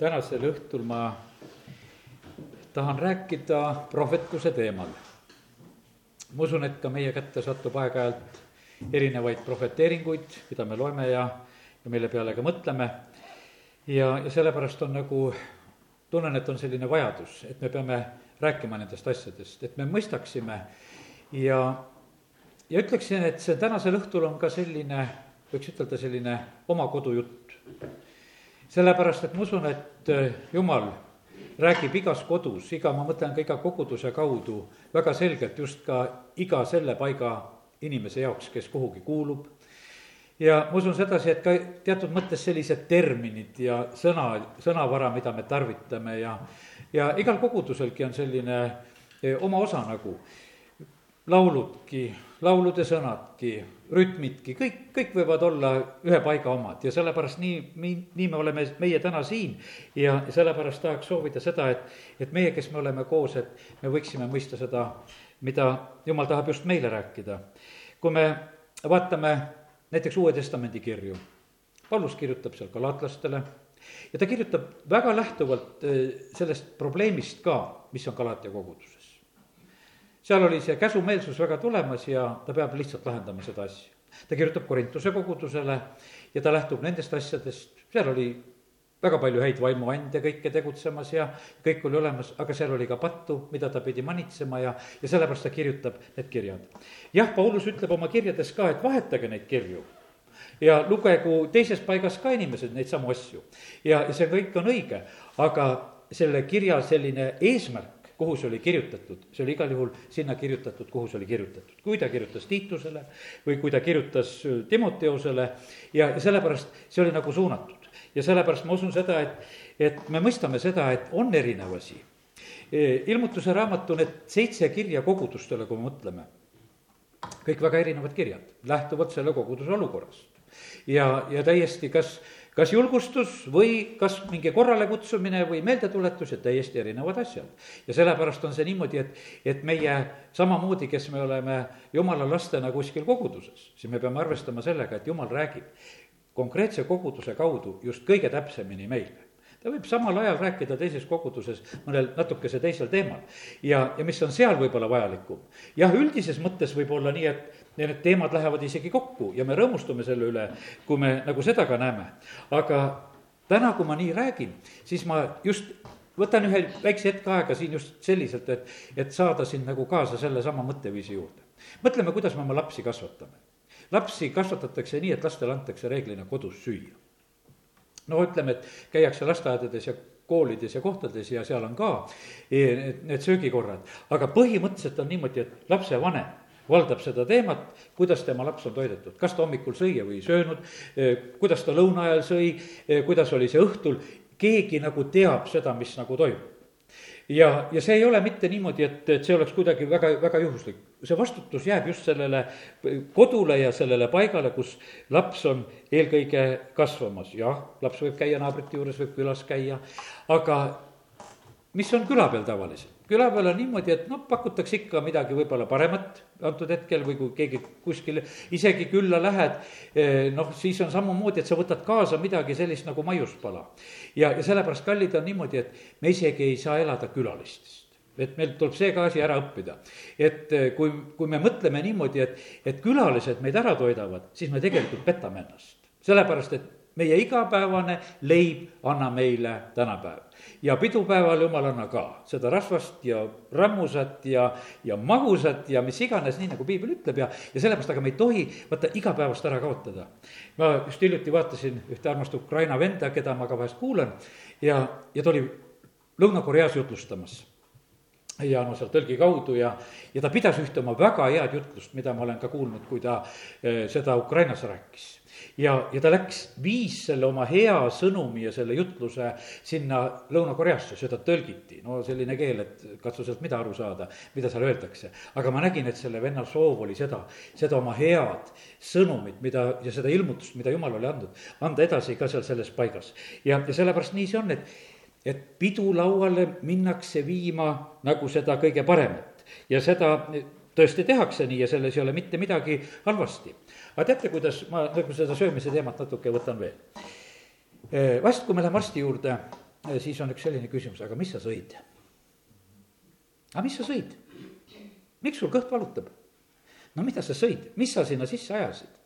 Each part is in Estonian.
tänasel õhtul ma tahan rääkida prohvetluse teemal. ma usun, et ka meie kätte satub aeg-ajalt erinevaid prohveteeringuid, mida me loeme ja, ja mille peale ka mõtleme. ja, ja sellepärast on nagu, tunnen, et on selline vajadus, et me peame rääkima nendest asjadest, et me mõistaksime ja, ja ütleksin, et see tänasel õhtul on ka selline, võiks ütelda, selline oma kodujutt sellepärast, et ma usun, et äh, Jumal räägib igas kodus, iga, ma mõtlen ka iga koguduse kaudu väga selgelt just ka iga selle paiga inimese jaoks, kes kuhugi kuulub. ja ma usun sedasi, et ka teatud mõttes sellised terminid ja sõna, sõnavara, mida me tarvitame ja, ja igal koguduselgi on selline äh, oma osa nagu lauludki, laulude sõnadki, rütmidki, kõik, kõik võivad olla ühe paiga omad ja sellepärast nii, nii, nii me oleme meie täna siin. ja sellepärast tahaks soovida seda, et, et meie, kes me oleme koos, et me võiksime mõista seda, mida jumal tahab just meile rääkida. kui me vaatame näiteks Uue Testamendi kirju, Paulus kirjutab seal galaatlastele ja ta kirjutab väga lähtuvalt eh, sellest probleemist ka, mis on Galaatia koguduses seal oli see käsumeelsus väga tulemas ja ta peab lihtsalt lahendama seda asja. ta kirjutab Korintuse kogudusele ja ta lähtub nendest asjadest, seal oli väga palju häid vaimuande kõike tegutsemas ja kõik oli olemas, aga seal oli ka pattu, mida ta pidi manitsema ja, ja sellepärast ta kirjutab need kirjad. jah, Paulus ütleb oma kirjades ka, et vahetage neid kirju ja lugegu teises paigas ka inimesed neid samu asju. ja, see kõik on õige, aga selle kirja selline eesmärk kuhu see oli kirjutatud, see oli igal juhul sinna kirjutatud, kuhu see oli kirjutatud. kui ta kirjutas Tiitusele või kui ta kirjutas äh, Timoteosele ja, sellepärast see oli nagu suunatud. ja sellepärast ma usun seda, et, et me mõistame seda, et on erinev asi. Ilmutuse raamatu need seitse kirja kogudustele, kui me mõtleme, kõik väga erinevad kirjad, lähtuvad selle koguduse olukorrast. ja, ja täiesti, kas kas julgustus või kas mingi korralekutsumine või meeldetuletus, et täiesti erinevad asjad. ja sellepärast on see niimoodi, et, et meie samamoodi, kes me oleme jumala lastena kuskil koguduses, siis me peame arvestama sellega, et jumal räägib konkreetse koguduse kaudu just kõige täpsemini meile ta võib samal ajal rääkida teises koguduses mõnel natukese teisel teemal ja, ja mis on seal võib-olla vajalikum. jah, üldises mõttes võib olla nii, et ja need teemad lähevad isegi kokku ja me rõõmustume selle üle, kui me nagu seda ka näeme. aga täna, kui ma nii räägin, siis ma just võtan ühe väikse hetke aega siin just selliselt, et, et saada siin nagu kaasa sellesama mõtteviisi juurde. mõtleme, kuidas me oma lapsi kasvatame. lapsi kasvatatakse nii, et lastele antakse reeglina kodus süüa. no ütleme, et käiakse lasteaedades ja koolides ja kohtades ja seal on ka need, need söögikorrad, aga põhimõtteliselt on niimoodi, et lapsevanem valdab seda teemat, kuidas tema laps on toidetud, kas ta hommikul sõi või ei söönud, eh, kuidas ta lõuna ajal sõi, eh, kuidas oli see õhtul, keegi nagu teab seda, mis nagu toimub. ja, ja see ei ole mitte niimoodi, et, et see oleks kuidagi väga, väga juhuslik, see vastutus jääb just sellele kodule ja sellele paigale, kus laps on eelkõige kasvamas, jah, laps võib käia naabrite juures, võib külas käia, aga mis on küla peal tavaliselt? Küla peal on niimoodi, et noh, pakutakse ikka midagi võib-olla paremat antud hetkel või kui keegi kuskil isegi külla lähed, eh, noh, siis on samamoodi, et sa võtad kaasa midagi sellist nagu maiuspala. ja, ja sellepärast, kallid, on niimoodi, et me isegi ei saa elada külalistest et meil tuleb see ka asi ära õppida. et eh, kui, kui me mõtleme niimoodi, et, et külalised meid ära toidavad, siis me tegelikult petame ennast. sellepärast, et meie igapäevane leib anna meile tänapäev. ja pidupäeval jumal anna ka seda rasvast ja rammusat ja, ja magusat ja mis iganes, nii nagu piibel ütleb ja, ja sellepärast, aga me ei tohi vaata igapäevast ära kaotada. ma just hiljuti vaatasin ühte armast Ukraina venda, keda ma ka vahest kuulan ja, ja ta oli Lõuna-Koreas jutlustamas ja no seal tõlgi kaudu ja, ja ta pidas ühte oma väga head jutlust, mida ma olen ka kuulnud, kui ta eh, seda Ukrainas rääkis ja, ja ta läks, viis selle oma hea sõnumi ja selle jutluse sinna Lõuna-Koreasse, seda tõlgiti. no selline keel, et katsu sealt mida aru saada, mida seal öeldakse. aga ma nägin, et selle venna soov oli seda, seda oma head sõnumit, mida ja seda ilmutust, mida jumal oli andnud, anda edasi ka seal selles paigas. ja, ja sellepärast nii see on, et, et pidulauale minnakse viima nagu seda kõige paremat ja seda tõesti tehakse nii ja selles ei ole mitte midagi halvasti aga teate, kuidas ma nagu seda söömise teemat natuke võtan veel? Eh, vahest, kui me läheme arsti juurde, siis on üks selline küsimus, aga mis sa sõid? aga mis sa sõid? miks sul kõht valutab? no mida sa sõid, mis sa sinna sisse ajasid?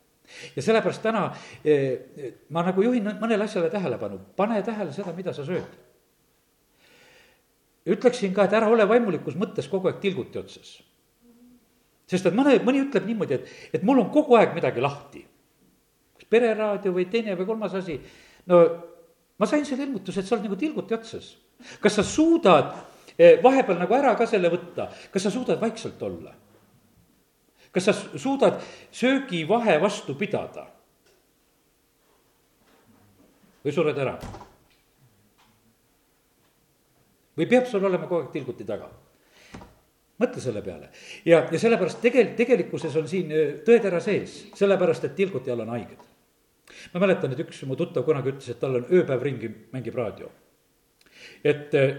ja sellepärast täna eh, ma nagu juhin mõnele asjale tähelepanu, pane tähele seda, mida sa sööd. ütleksin ka, et ära ole vaimulikus mõttes kogu aeg tilguti otsas. Sest et mõne, mõni ütleb niimoodi, et, et mul on kogu aeg midagi lahti. kas pereraadio või teine või kolmas asi, no ma sain selle ilmutuse, et sa oled nagu tilguti otsas. kas sa suudad eh, vahepeal nagu ära ka selle võtta, kas sa suudad vaikselt olla? kas sa suudad söögivahe vastu pidada? või sured ära? või peab sul olema kogu aeg tilguti taga? Mõtle selle peale ja, ja sellepärast tegel-, tegelikkuses on siin äh, tõetera sees, sellepärast et tilguti all on haiged. ma mäletan, et üks mu tuttav kunagi ütles, et tal on ööpäev ringi mängib raadio. et äh,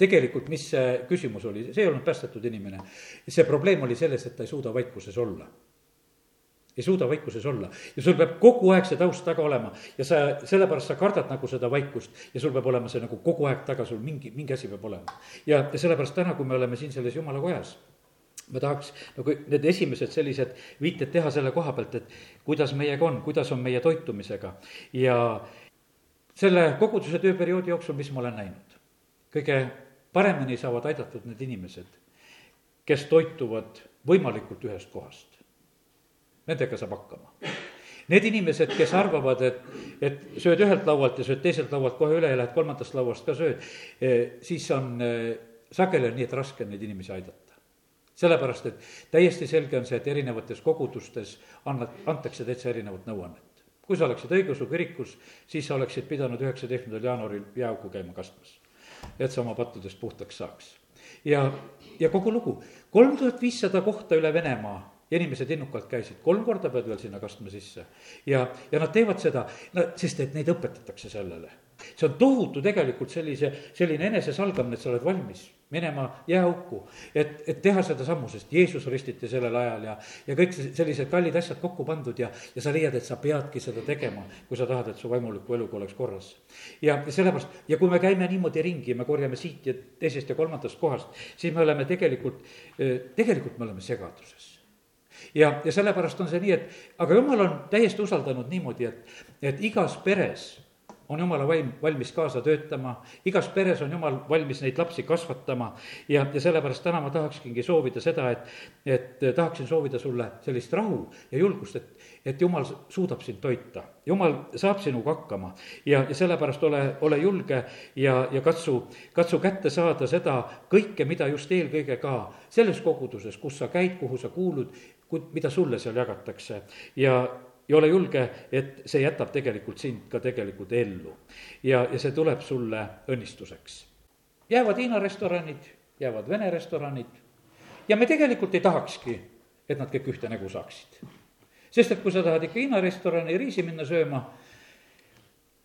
tegelikult, mis see küsimus oli, see ei olnud päästetud inimene. see probleem oli selles, et ta ei suuda vaikuses olla. Ei suuda vaikuses olla ja sul peab kogu aeg see taust taga olema ja sa, sellepärast sa kardad nagu seda vaikust ja sul peab olema see nagu kogu aeg taga, sul mingi, mingi asi peab olema. ja, ja sellepärast täna, kui me oleme siin selles jumala kojas ma tahaks nagu need esimesed sellised viited teha selle koha pealt, et kuidas meiega on, kuidas on meie toitumisega ja selle koguduse tööperioodi jooksul, mis ma olen näinud, kõige paremini saavad aidatud need inimesed, kes toituvad võimalikult ühest kohast. Nendega saab hakkama. Need inimesed, kes arvavad, et, et sööd ühelt laualt ja sööd teiselt laualt kohe üle ja lähed kolmandast lauast ka sööd, eh, siis on eh, sageli on nii, et raske on neid inimesi aidata sellepärast, et täiesti selge on see, et erinevates kogudustes annad, antakse täitsa erinevat nõuannet. kui sa oleksid õigeusu kirikus, siis sa oleksid pidanud üheksateistkümnendal jaanuaril jääauku käima kastmas et sa oma pattudest puhtaks saaks. ja, ja kogu lugu, kolm tuhat viissada kohta üle Venemaa ja inimesed innukalt käisid, kolm korda pead veel sinna kastma sisse. ja, ja nad teevad seda, no sest et neid õpetatakse sellele. see on tohutu tegelikult sellise, selline enesesalgamine, et sa oled valmis minema jääauku, et, et teha seda sammu, sest Jeesus ristiti sellel ajal ja, ja kõik sellised kallid asjad kokku pandud ja, ja sa leiad, et sa peadki seda tegema, kui sa tahad, et su vaimuliku eluga oleks korras. ja, sellepärast, ja kui me käime niimoodi ringi, me korjame siit ja teisest ja kolmandast kohast, siis me oleme tegelikult, tegelikult me oleme segaduses ja, ja sellepärast on see nii, et aga jumal on täiesti usaldanud niimoodi, et, et igas peres on jumala vaim valmis kaasa töötama, igas peres on jumal valmis neid lapsi kasvatama ja, ja sellepärast täna ma tahaksingi soovida seda, et, et tahaksin soovida sulle sellist rahu ja julgust, et, et jumal suudab sind toita. jumal saab sinuga hakkama ja, ja sellepärast ole, ole julge ja, ja katsu, katsu kätte saada seda kõike, mida just eelkõige ka selles koguduses, kus sa käid, kuhu sa kuulud, mida sulle seal jagatakse ja ja ole julge, et see jätab tegelikult sind ka tegelikult ellu. ja, ja see tuleb sulle õnnistuseks. jäävad Hiina restoranid, jäävad Vene restoranid ja me tegelikult ei tahakski, et nad kõik ühte nägu saaksid. sest et kui sa tahad ikka Hiina restorani riisi minna sööma,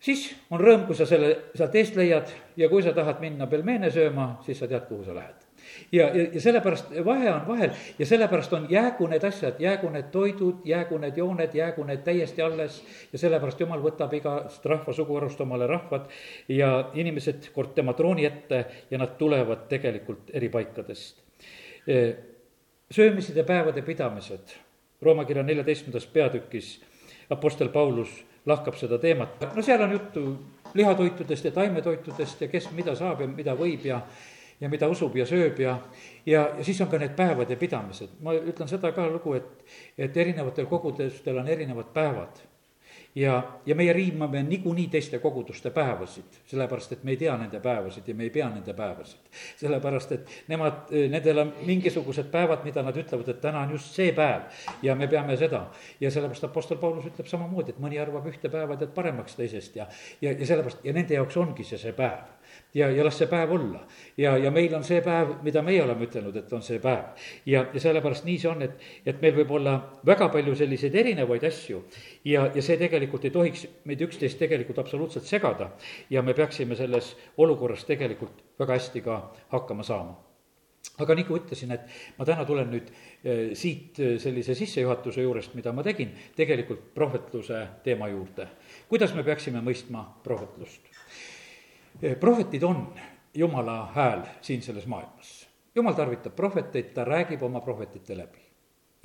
siis on rõõm, kui sa selle sealt eest leiad ja kui sa tahad minna pelmeene sööma, siis sa tead, kuhu sa lähed ja, ja, ja sellepärast vahe on vahel. Ja sellepärast on, jäägu need asjad, jäägu need toidud, jäägu need jooned, jäägu need täiesti alles. ja sellepärast jumal võtab igast rahva suguharust omale rahvad. Ja inimesed kord tema trooni ette ja nad tulevad tegelikult eri paikadest. söömised ja päevade pidamised, Rooma kirja neljateistkümnendas peatükis Apostel Paulus lahkab seda teemat, no seal on juttu lihatoitudest ja taimetoitudest ja kes mida saab ja mida võib ja ja mida usub ja sööb ja, ja, ja siis on ka need päevade pidamised. ma ütlen seda ka lugu, et, et erinevatel kogudustel on erinevad päevad. ja, ja meie riimame niikuinii teiste koguduste päevasid, sellepärast et me ei tea nende päevasid ja me ei pea nende päevasid. sellepärast, et nemad, nendel on mingisugused päevad, mida nad ütlevad, et täna on just see päev ja me peame seda. ja sellepärast Apostel Paulus ütleb samamoodi, et mõni arvab ühte päeva tead paremaks teisest ja, ja, ja sellepärast ja nende jaoks ongi see see päev ja, ja las see päev olla. ja, ja meil on see päev, mida meie oleme ütelnud, et on see päev. ja, ja sellepärast nii see on, et, et meil võib olla väga palju selliseid erinevaid asju ja, ja see tegelikult ei tohiks meid üksteist tegelikult absoluutselt segada. ja me peaksime selles olukorras tegelikult väga hästi ka hakkama saama aga nagu ütlesin, et ma täna tulen nüüd eh, siit eh, sellise sissejuhatuse juurest, mida ma tegin, tegelikult prohvetluse teema juurde. kuidas me peaksime mõistma prohvetlust? Prohvetid on jumala hääl siin selles maailmas. jumal tarvitab prohveteid, ta räägib oma prohvetite läbi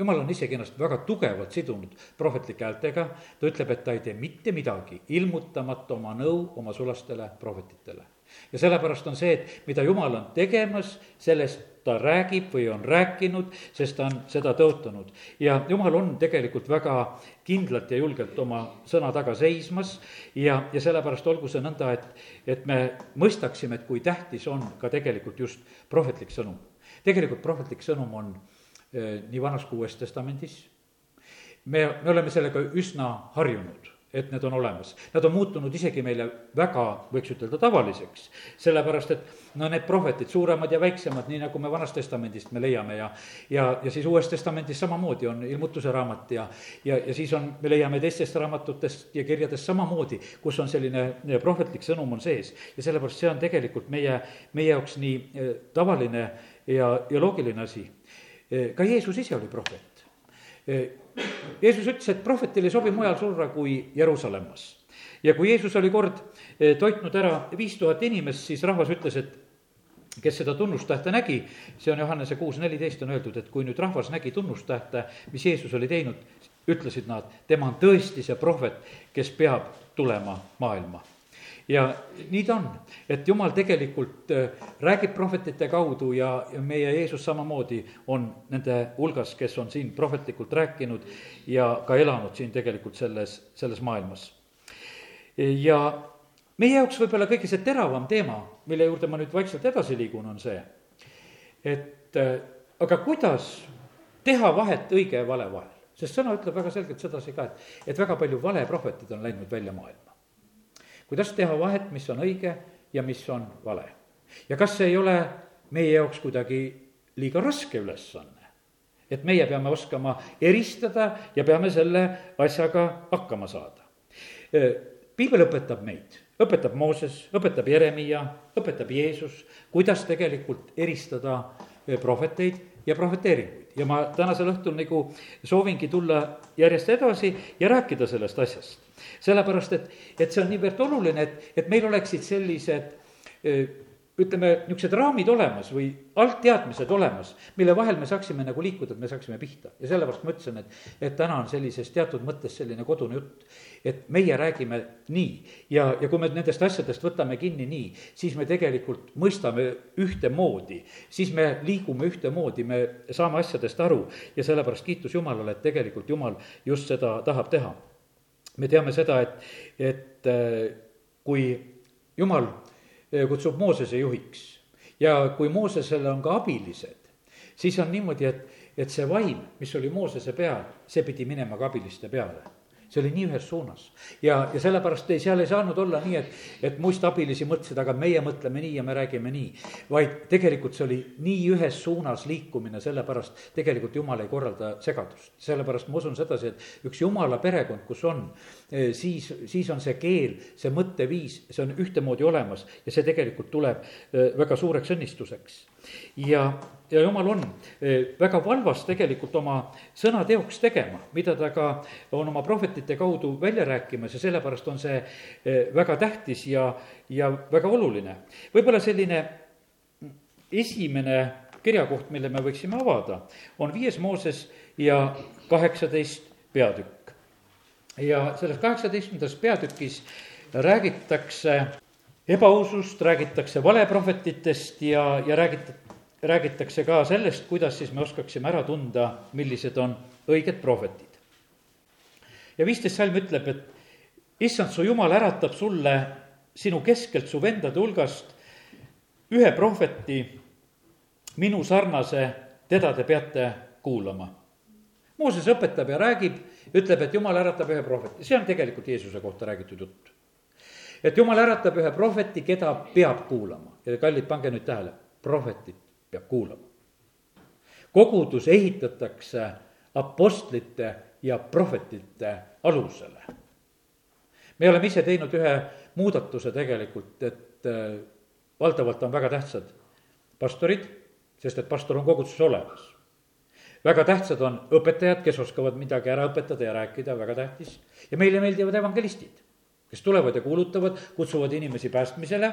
jumal on isegi ennast väga tugevalt sidunud prohvetlike häältega, ta ütleb, et ta ei tee mitte midagi, ilmutamata oma nõu oma sulastele prohvetitele. ja sellepärast on see, et mida jumal on tegemas, sellest ta räägib või on rääkinud, sest ta on seda tõotanud. ja jumal on tegelikult väga kindlalt ja julgelt oma sõna taga seismas ja, ja sellepärast olgu see nõnda, et, et me mõistaksime, et kui tähtis on ka tegelikult just prohvetlik sõnum. tegelikult prohvetlik sõnum on Eh, nii Vanas kui Uues Testamendis. me, me oleme sellega üsna harjunud, et need on olemas. Nad on muutunud isegi meile väga, võiks ütelda, tavaliseks. sellepärast, et no need prohvetid, suuremad ja väiksemad, nii nagu me Vanast Testamendist me leiame ja ja, ja siis Uues Testamendis samamoodi on ilmutuse raamat ja ja, ja siis on, me leiame teistest raamatutest ja kirjadest samamoodi, kus on selline prohvetlik sõnum on sees. ja sellepärast see on tegelikult meie, meie jaoks nii eh, tavaline ja, ja loogiline asi Eh, ka Jeesus ise oli prohvet. Eh, Jeesus ütles, et prohvetil ei sobi mujal surra kui Jeruusalemmas. ja kui Jeesus oli kord eh, toitnud ära viis tuhat inimest, siis rahvas ütles, et kes seda tunnustähte nägi, see on Johannese kuus neliteist on öeldud, et kui nüüd rahvas nägi tunnustähte, mis Jeesus oli teinud, ütlesid nad, tema on tõesti see prohvet, kes peab tulema maailma ja nii ta on, et jumal tegelikult äh, räägib prohvetite kaudu ja, ja meie Jeesus samamoodi on nende hulgas, kes on siin prohvetlikult rääkinud ja ka elanud siin tegelikult selles, selles maailmas. ja meie jaoks võib-olla kõige see teravam teema, mille juurde ma nüüd vaikselt edasi liigun, on see, et äh, aga kuidas teha vahet õige ja vale vahel, sest sõna ütleb väga selgelt sedasi ka, et, et väga palju valeprohvetid on läinud välja maailma kuidas teha vahet, mis on õige ja mis on vale. ja kas see ei ole meie jaoks kuidagi liiga raske ülesanne? et meie peame oskama eristada ja peame selle asjaga hakkama saada. piibel õpetab meid, õpetab Mooses, õpetab Jeremiia, õpetab Jeesus, kuidas tegelikult eristada prohveteid ja prohveteeringuid ja ma tänasel õhtul nagu soovingi tulla järjest edasi ja rääkida sellest asjast sellepärast et, et see on niivõrd oluline, et, et meil oleksid sellised ütleme, niisugused raamid olemas või altteadmised olemas, mille vahel me saaksime nagu liikuda, et me saaksime pihta. ja sellepärast ma ütlesin, et, et täna on sellises teatud mõttes selline kodune jutt, et meie räägime nii. Ja, ja kui me nendest asjadest võtame kinni nii, siis me tegelikult mõistame ühtemoodi, siis me liigume ühtemoodi, me saame asjadest aru. Ja sellepärast kiitus Jumalale, et tegelikult Jumal just seda tahab teha me teame seda, et, et äh, kui jumal äh, kutsub Moosese juhiks ja kui Moosesele on ka abilised, siis on niimoodi, et, et see vaim, mis oli Moosese peal, see pidi minema ka abiliste peale see oli nii ühes suunas. ja, ja sellepärast ei, seal ei saanud olla nii, et, et muistabilisi mõtlesid, aga meie mõtleme nii ja me räägime nii. vaid tegelikult see oli nii ühes suunas liikumine, sellepärast tegelikult jumal ei korralda segadust. sellepärast ma usun sedasi, et üks jumala perekond, kus on, eh, siis, siis on see keel, see mõtteviis, see on ühtemoodi olemas ja see tegelikult tuleb eh, väga suureks õnnistuseks ja, ja jumal on eh, väga valvas tegelikult oma sõna teoks tegema, mida ta ka on oma prohvetite kaudu välja rääkimas ja sellepärast on see eh, väga tähtis ja, ja väga oluline. võib-olla selline esimene kirjakoht, mille me võiksime avada, on viies Mooses ja kaheksateist peatükk. ja selles kaheksateistkümnendas peatükis räägitakse ebausust, räägitakse valeprohvetitest ja, ja räägit-, räägitakse ka sellest, kuidas siis me oskaksime ära tunda, millised on õiged prohvetid. ja viisteist salm ütleb, et issand, su jumal äratab sulle sinu keskelt su vendade hulgast ühe prohveti, minu sarnase, teda te peate kuulama. Mooses õpetab ja räägib, ütleb, et jumal äratab ühe prohveti, see on tegelikult Jeesuse kohta räägitud jutt et jumal äratab ühe prohveti, keda peab kuulama ja kallid, pange nüüd tähele, prohvetit peab kuulama. kogudus ehitatakse apostlite ja prohvetite alusele. me oleme ise teinud ühe muudatuse tegelikult, et äh, valdavalt on väga tähtsad pastorid, sest et pastor on koguduses olemas. väga tähtsad on õpetajad, kes oskavad midagi ära õpetada ja rääkida, väga tähtis. ja meile meeldivad evangelistid kes tulevad ja kuulutavad, kutsuvad inimesi päästmisele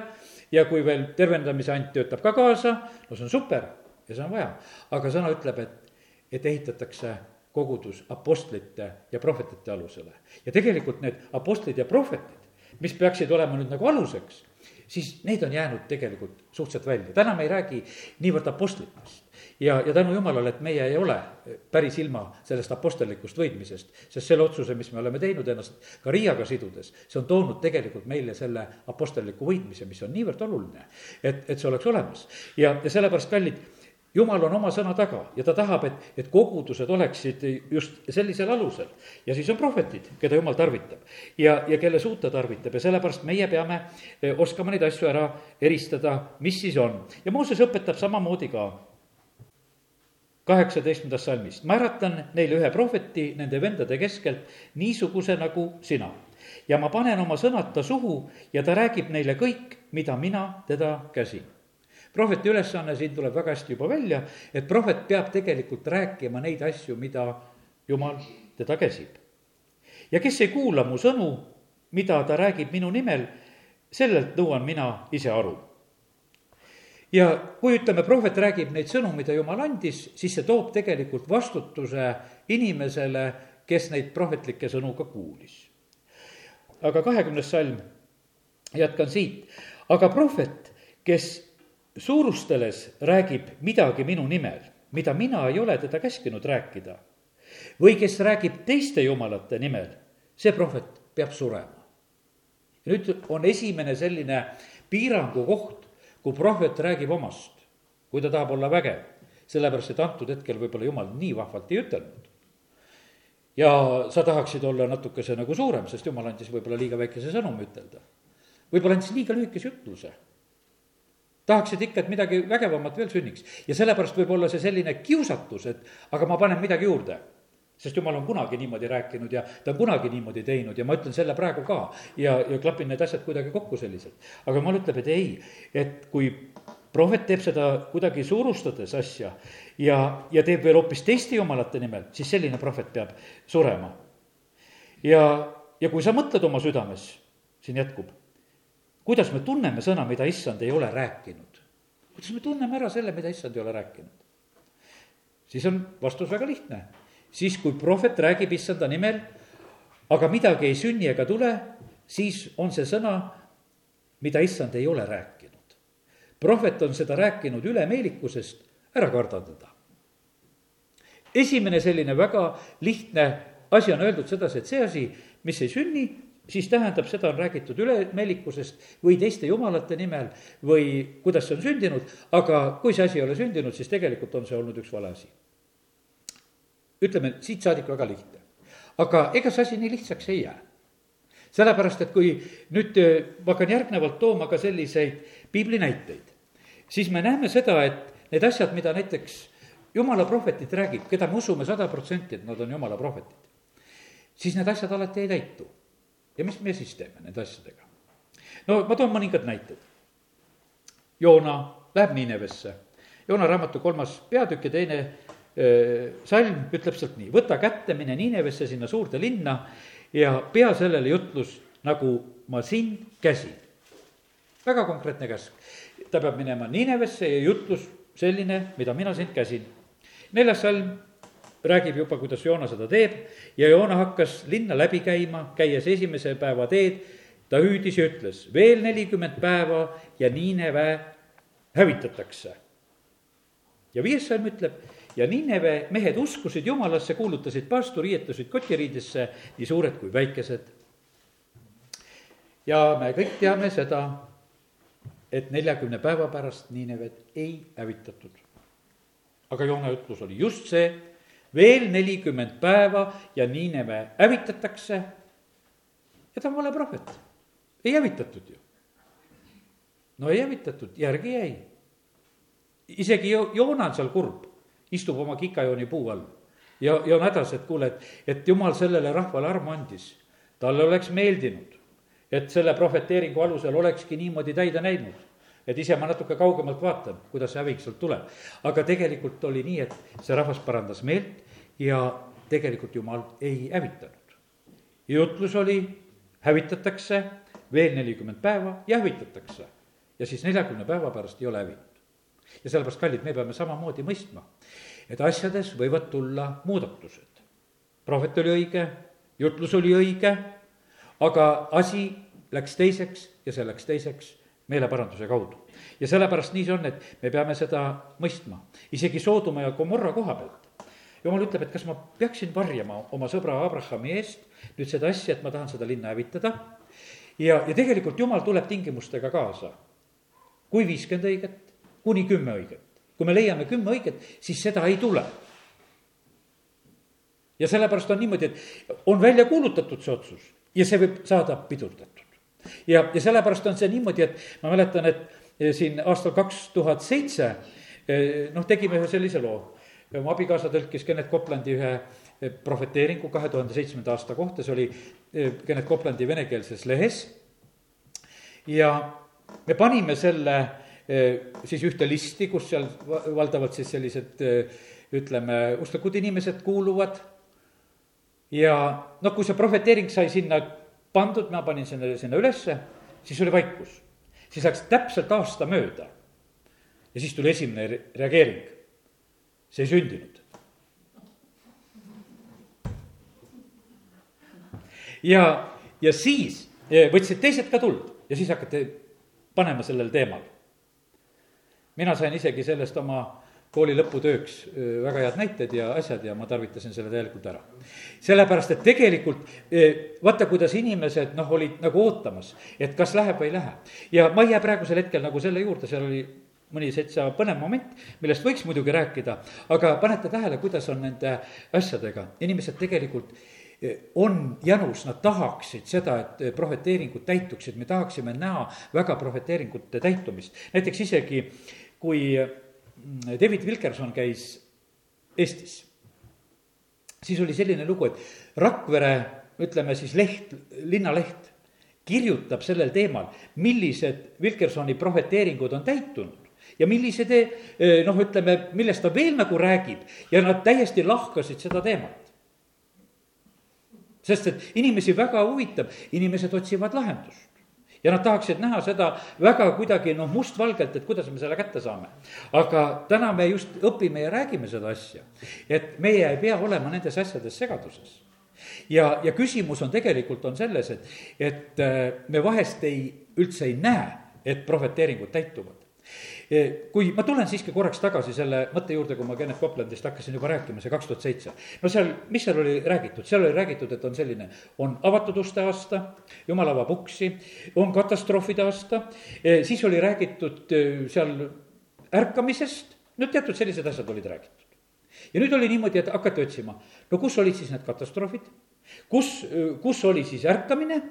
ja kui veel tervendamise ant töötab ka kaasa, no see on super ja seda on vaja. aga sõna ütleb, et, et ehitatakse kogudus apostlite ja prohvetite alusele. ja tegelikult need apostlid ja prohvetid, mis peaksid olema nüüd nagu aluseks, siis need on jäänud tegelikult suhteliselt välja, täna me ei räägi niivõrd apostlitest ja, ja tänu jumalale, et meie ei ole päris ilma sellest apostellikust võidmisest, sest selle otsuse, mis me oleme teinud ennast ka Riiaga sidudes, see on toonud tegelikult meile selle apostelliku võitmise, mis on niivõrd oluline, et, et see oleks olemas. ja, ja sellepärast, kallid, jumal on oma sõna taga ja ta tahab, et, et kogudused oleksid just sellisel alusel. ja siis on prohvetid, keda jumal tarvitab ja, ja kelle suud ta tarvitab ja sellepärast meie peame eh, oskama neid asju ära eristada, mis siis on. ja Mooses õpetab samamoodi ka kaheksateistkümnendast salmist. ma äratan neile ühe prohveti nende vendade keskelt, niisuguse nagu sina. ja ma panen oma sõnad ta suhu ja ta räägib neile kõik, mida mina teda käsin. prohveti ülesanne siin tuleb väga hästi juba välja, et prohvet peab tegelikult rääkima neid asju, mida jumal teda käsib. ja kes ei kuula mu sõnu, mida ta räägib minu nimel, sellelt nõuan mina ise aru ja kui ütleme, prohvet räägib neid sõnu, mida jumal andis, siis see toob tegelikult vastutuse inimesele, kes neid prohvetlikke sõnu ka kuulis. aga kahekümnes salm, jätkan siit, aga prohvet, kes suurusteles räägib midagi minu nimel, mida mina ei ole teda käskinud rääkida, või kes räägib teiste jumalate nimel, see prohvet peab surema. nüüd on esimene selline piirangu koht, kui prohvet räägib omast, kui ta tahab olla vägev, sellepärast et antud hetkel võib-olla jumal nii vahvalt ei ütelnud. ja sa tahaksid olla natukese nagu suurem, sest jumal andis võib-olla liiga väikese sõnumi ütelda. võib-olla andis liiga lühikese ütluse. tahaksid ikka, et midagi vägevamat veel sünniks ja sellepärast võib olla see selline kiusatus, et aga ma panen midagi juurde sest jumal on kunagi niimoodi rääkinud ja ta on kunagi niimoodi teinud ja ma ütlen selle praegu ka ja, ja klapin need asjad kuidagi kokku selliselt. aga jumal ütleb, et ei, et kui prohvet teeb seda kuidagi suurustades asja ja, ja teeb veel hoopis teiste jumalate nimel, siis selline prohvet peab surema. ja, ja kui sa mõtled oma südames, siin jätkub, kuidas me tunneme sõna, mida issand ei ole rääkinud? kuidas me tunneme ära selle, mida issand ei ole rääkinud? siis on vastus väga lihtne siis kui prohvet räägib issanda nimel, aga midagi ei sünni ega tule, siis on see sõna, mida issand ei ole rääkinud. prohvet on seda rääkinud ülemeelikusest, ära karda teda. esimene selline väga lihtne asi on öeldud sedasi, et see asi, mis ei sünni, siis tähendab, seda on räägitud ülemeelikusest või teiste jumalate nimel või kuidas see on sündinud, aga kui see asi ei ole sündinud, siis tegelikult on see olnud üks vale asi ütleme siit saadik väga lihtne. aga ega see asi nii lihtsaks ei jää. sellepärast, et kui nüüd äh, ma hakkan järgnevalt tooma ka selliseid piibli näiteid, siis me näeme seda, et need asjad, mida näiteks jumala prohvetid räägib, keda me usume sada protsenti, et nad on jumala prohvetid, siis need asjad alati ei täitu. ja mis me siis teeme nende asjadega? no ma toon mõningad näited. Joona läheb Niinevesse, Joona raamatu kolmas peatükk ja teine salm ütleb sealt nii, võta kätte, mine Niinevesse, sinna suurde linna ja pea sellele jutlus, nagu ma sind käsin. väga konkreetne käsk. ta peab minema Niinevesse ja jutlus selline, mida mina sind käsin. neljas salm räägib juba, kuidas Joona seda teeb ja Joona hakkas linna läbi käima, käies esimese päeva teed, ta hüüdis ja ütles, veel nelikümmend päeva ja Niineve hävitatakse. ja viies salm ütleb ja Nineve mehed uskusid Jumalasse, kuulutasid paastu, riietusid kotiriidesse, nii suured kui väikesed. ja me kõik teame seda, et neljakümne päeva pärast Ninevet ei hävitatud. aga Joona ütlus oli just see, veel nelikümmend päeva ja Nineve hävitatakse. ja ta on vale prohvet, ei hävitatud ju. no ei hävitatud, järgi jäi. isegi Joona on seal kurb istub oma kikajooni puu all ja, ja on hädas, et kuule, et, et jumal sellele rahvale armu andis. talle oleks meeldinud, et selle prohveteeringu alusel olekski niimoodi täide näinud. et ise ma natuke kaugemalt vaatan, kuidas see häving sealt tuleb. aga tegelikult oli nii, et see rahvas parandas meelt ja tegelikult jumal ei hävitanud. jutlus oli hävitatakse veel nelikümmend päeva ja hävitatakse. ja siis neljakümne päeva pärast ei ole hävinud. Ja sellepärast, kallid, me peame samamoodi mõistma, et asjades võivad tulla muudatused. prohvet oli õige, jutlus oli õige, aga asi läks teiseks ja see läks teiseks meeleparanduse kaudu. ja sellepärast nii see on, et me peame seda mõistma, isegi Soodoma ja Gomorra koha pealt. jumal ütleb, et kas ma peaksin varjama oma sõbra Abrahami eest nüüd seda asja, et ma tahan seda linna hävitada. ja, ja tegelikult jumal tuleb tingimustega kaasa. kui viiskümmend õiget, kuni kümme õiget. kui me leiame kümme õiget, siis seda ei tule ja sellepärast on niimoodi, et on välja kuulutatud see otsus ja see võib saada pidurdatud ja, ja sellepärast on see niimoodi, et ma mäletan, et eh, siin aastal kaks tuhat seitse eh, noh, tegime ühe sellise loo. mu abikaasa tõlkis Kennet Koplandi ühe eh, prohveteeringu kahe tuhande seitsmenda aasta kohta, see oli Kennet Koplandi venekeelses lehes. ja me panime selle siis ühte listi, kus seal valdavalt siis sellised ütleme, usklikud inimesed kuuluvad. ja noh, kui see prohveteering sai sinna pandud, ma panin sinna, sinna ülesse, siis oli vaikus. siis läks täpselt aasta mööda. ja siis tuli esimene reageering. see ei sündinud. ja, ja siis võtsid teised ka tuld ja siis hakati panema sellel teemal. Mina sain isegi sellest oma kooli lõputööks väga head näited ja asjad ja ma tarvitasin selle täielikult ära. sellepärast, et tegelikult vaata, kuidas inimesed noh, olid nagu ootamas, et kas läheb või ei lähe. ja ma ei jää praegusel hetkel nagu selle juurde, seal oli mõni täitsa põnev moment, millest võiks muidugi rääkida, aga panete tähele, kuidas on nende asjadega, inimesed tegelikult on janus, nad tahaksid seda, et prohveteeringud täituksid, me tahaksime näha väga prohveteeringute täitumist. näiteks isegi, kui David Wilkerson käis Eestis, siis oli selline lugu, et Rakvere, ütleme siis leht, linnaleht, kirjutab sellel teemal, millised Wilkersoni prohveteeringud on täitunud ja millised eh, noh, ütleme, millest ta veel nagu räägib ja nad täiesti lahkasid seda teemat. sest et inimesi väga huvitab, inimesed otsivad lahendust ja nad tahaksid näha seda väga kuidagi noh, mustvalgelt, et kuidas me selle kätte saame. aga täna me just õpime ja räägime seda asja, et meie ei pea olema nendes asjades segaduses. ja, ja küsimus on tegelikult on selles, et, et äh, me vahest ei, üldse ei näe, et prohveteeringud täituvad kui ma tulen siiski korraks tagasi selle mõtte juurde, kui ma Kennet Coplandist hakkasin juba rääkima, see kaks tuhat seitse. no seal, mis seal oli räägitud, seal oli räägitud, et on selline, on avatud uste aasta, jumal avab uksi, on katastroofide aasta, siis oli räägitud seal ärkamisest, no teatud sellised asjad olid räägitud. ja nüüd oli niimoodi, et hakati otsima, no kus olid siis need katastroofid, kus, kus oli siis ärkamine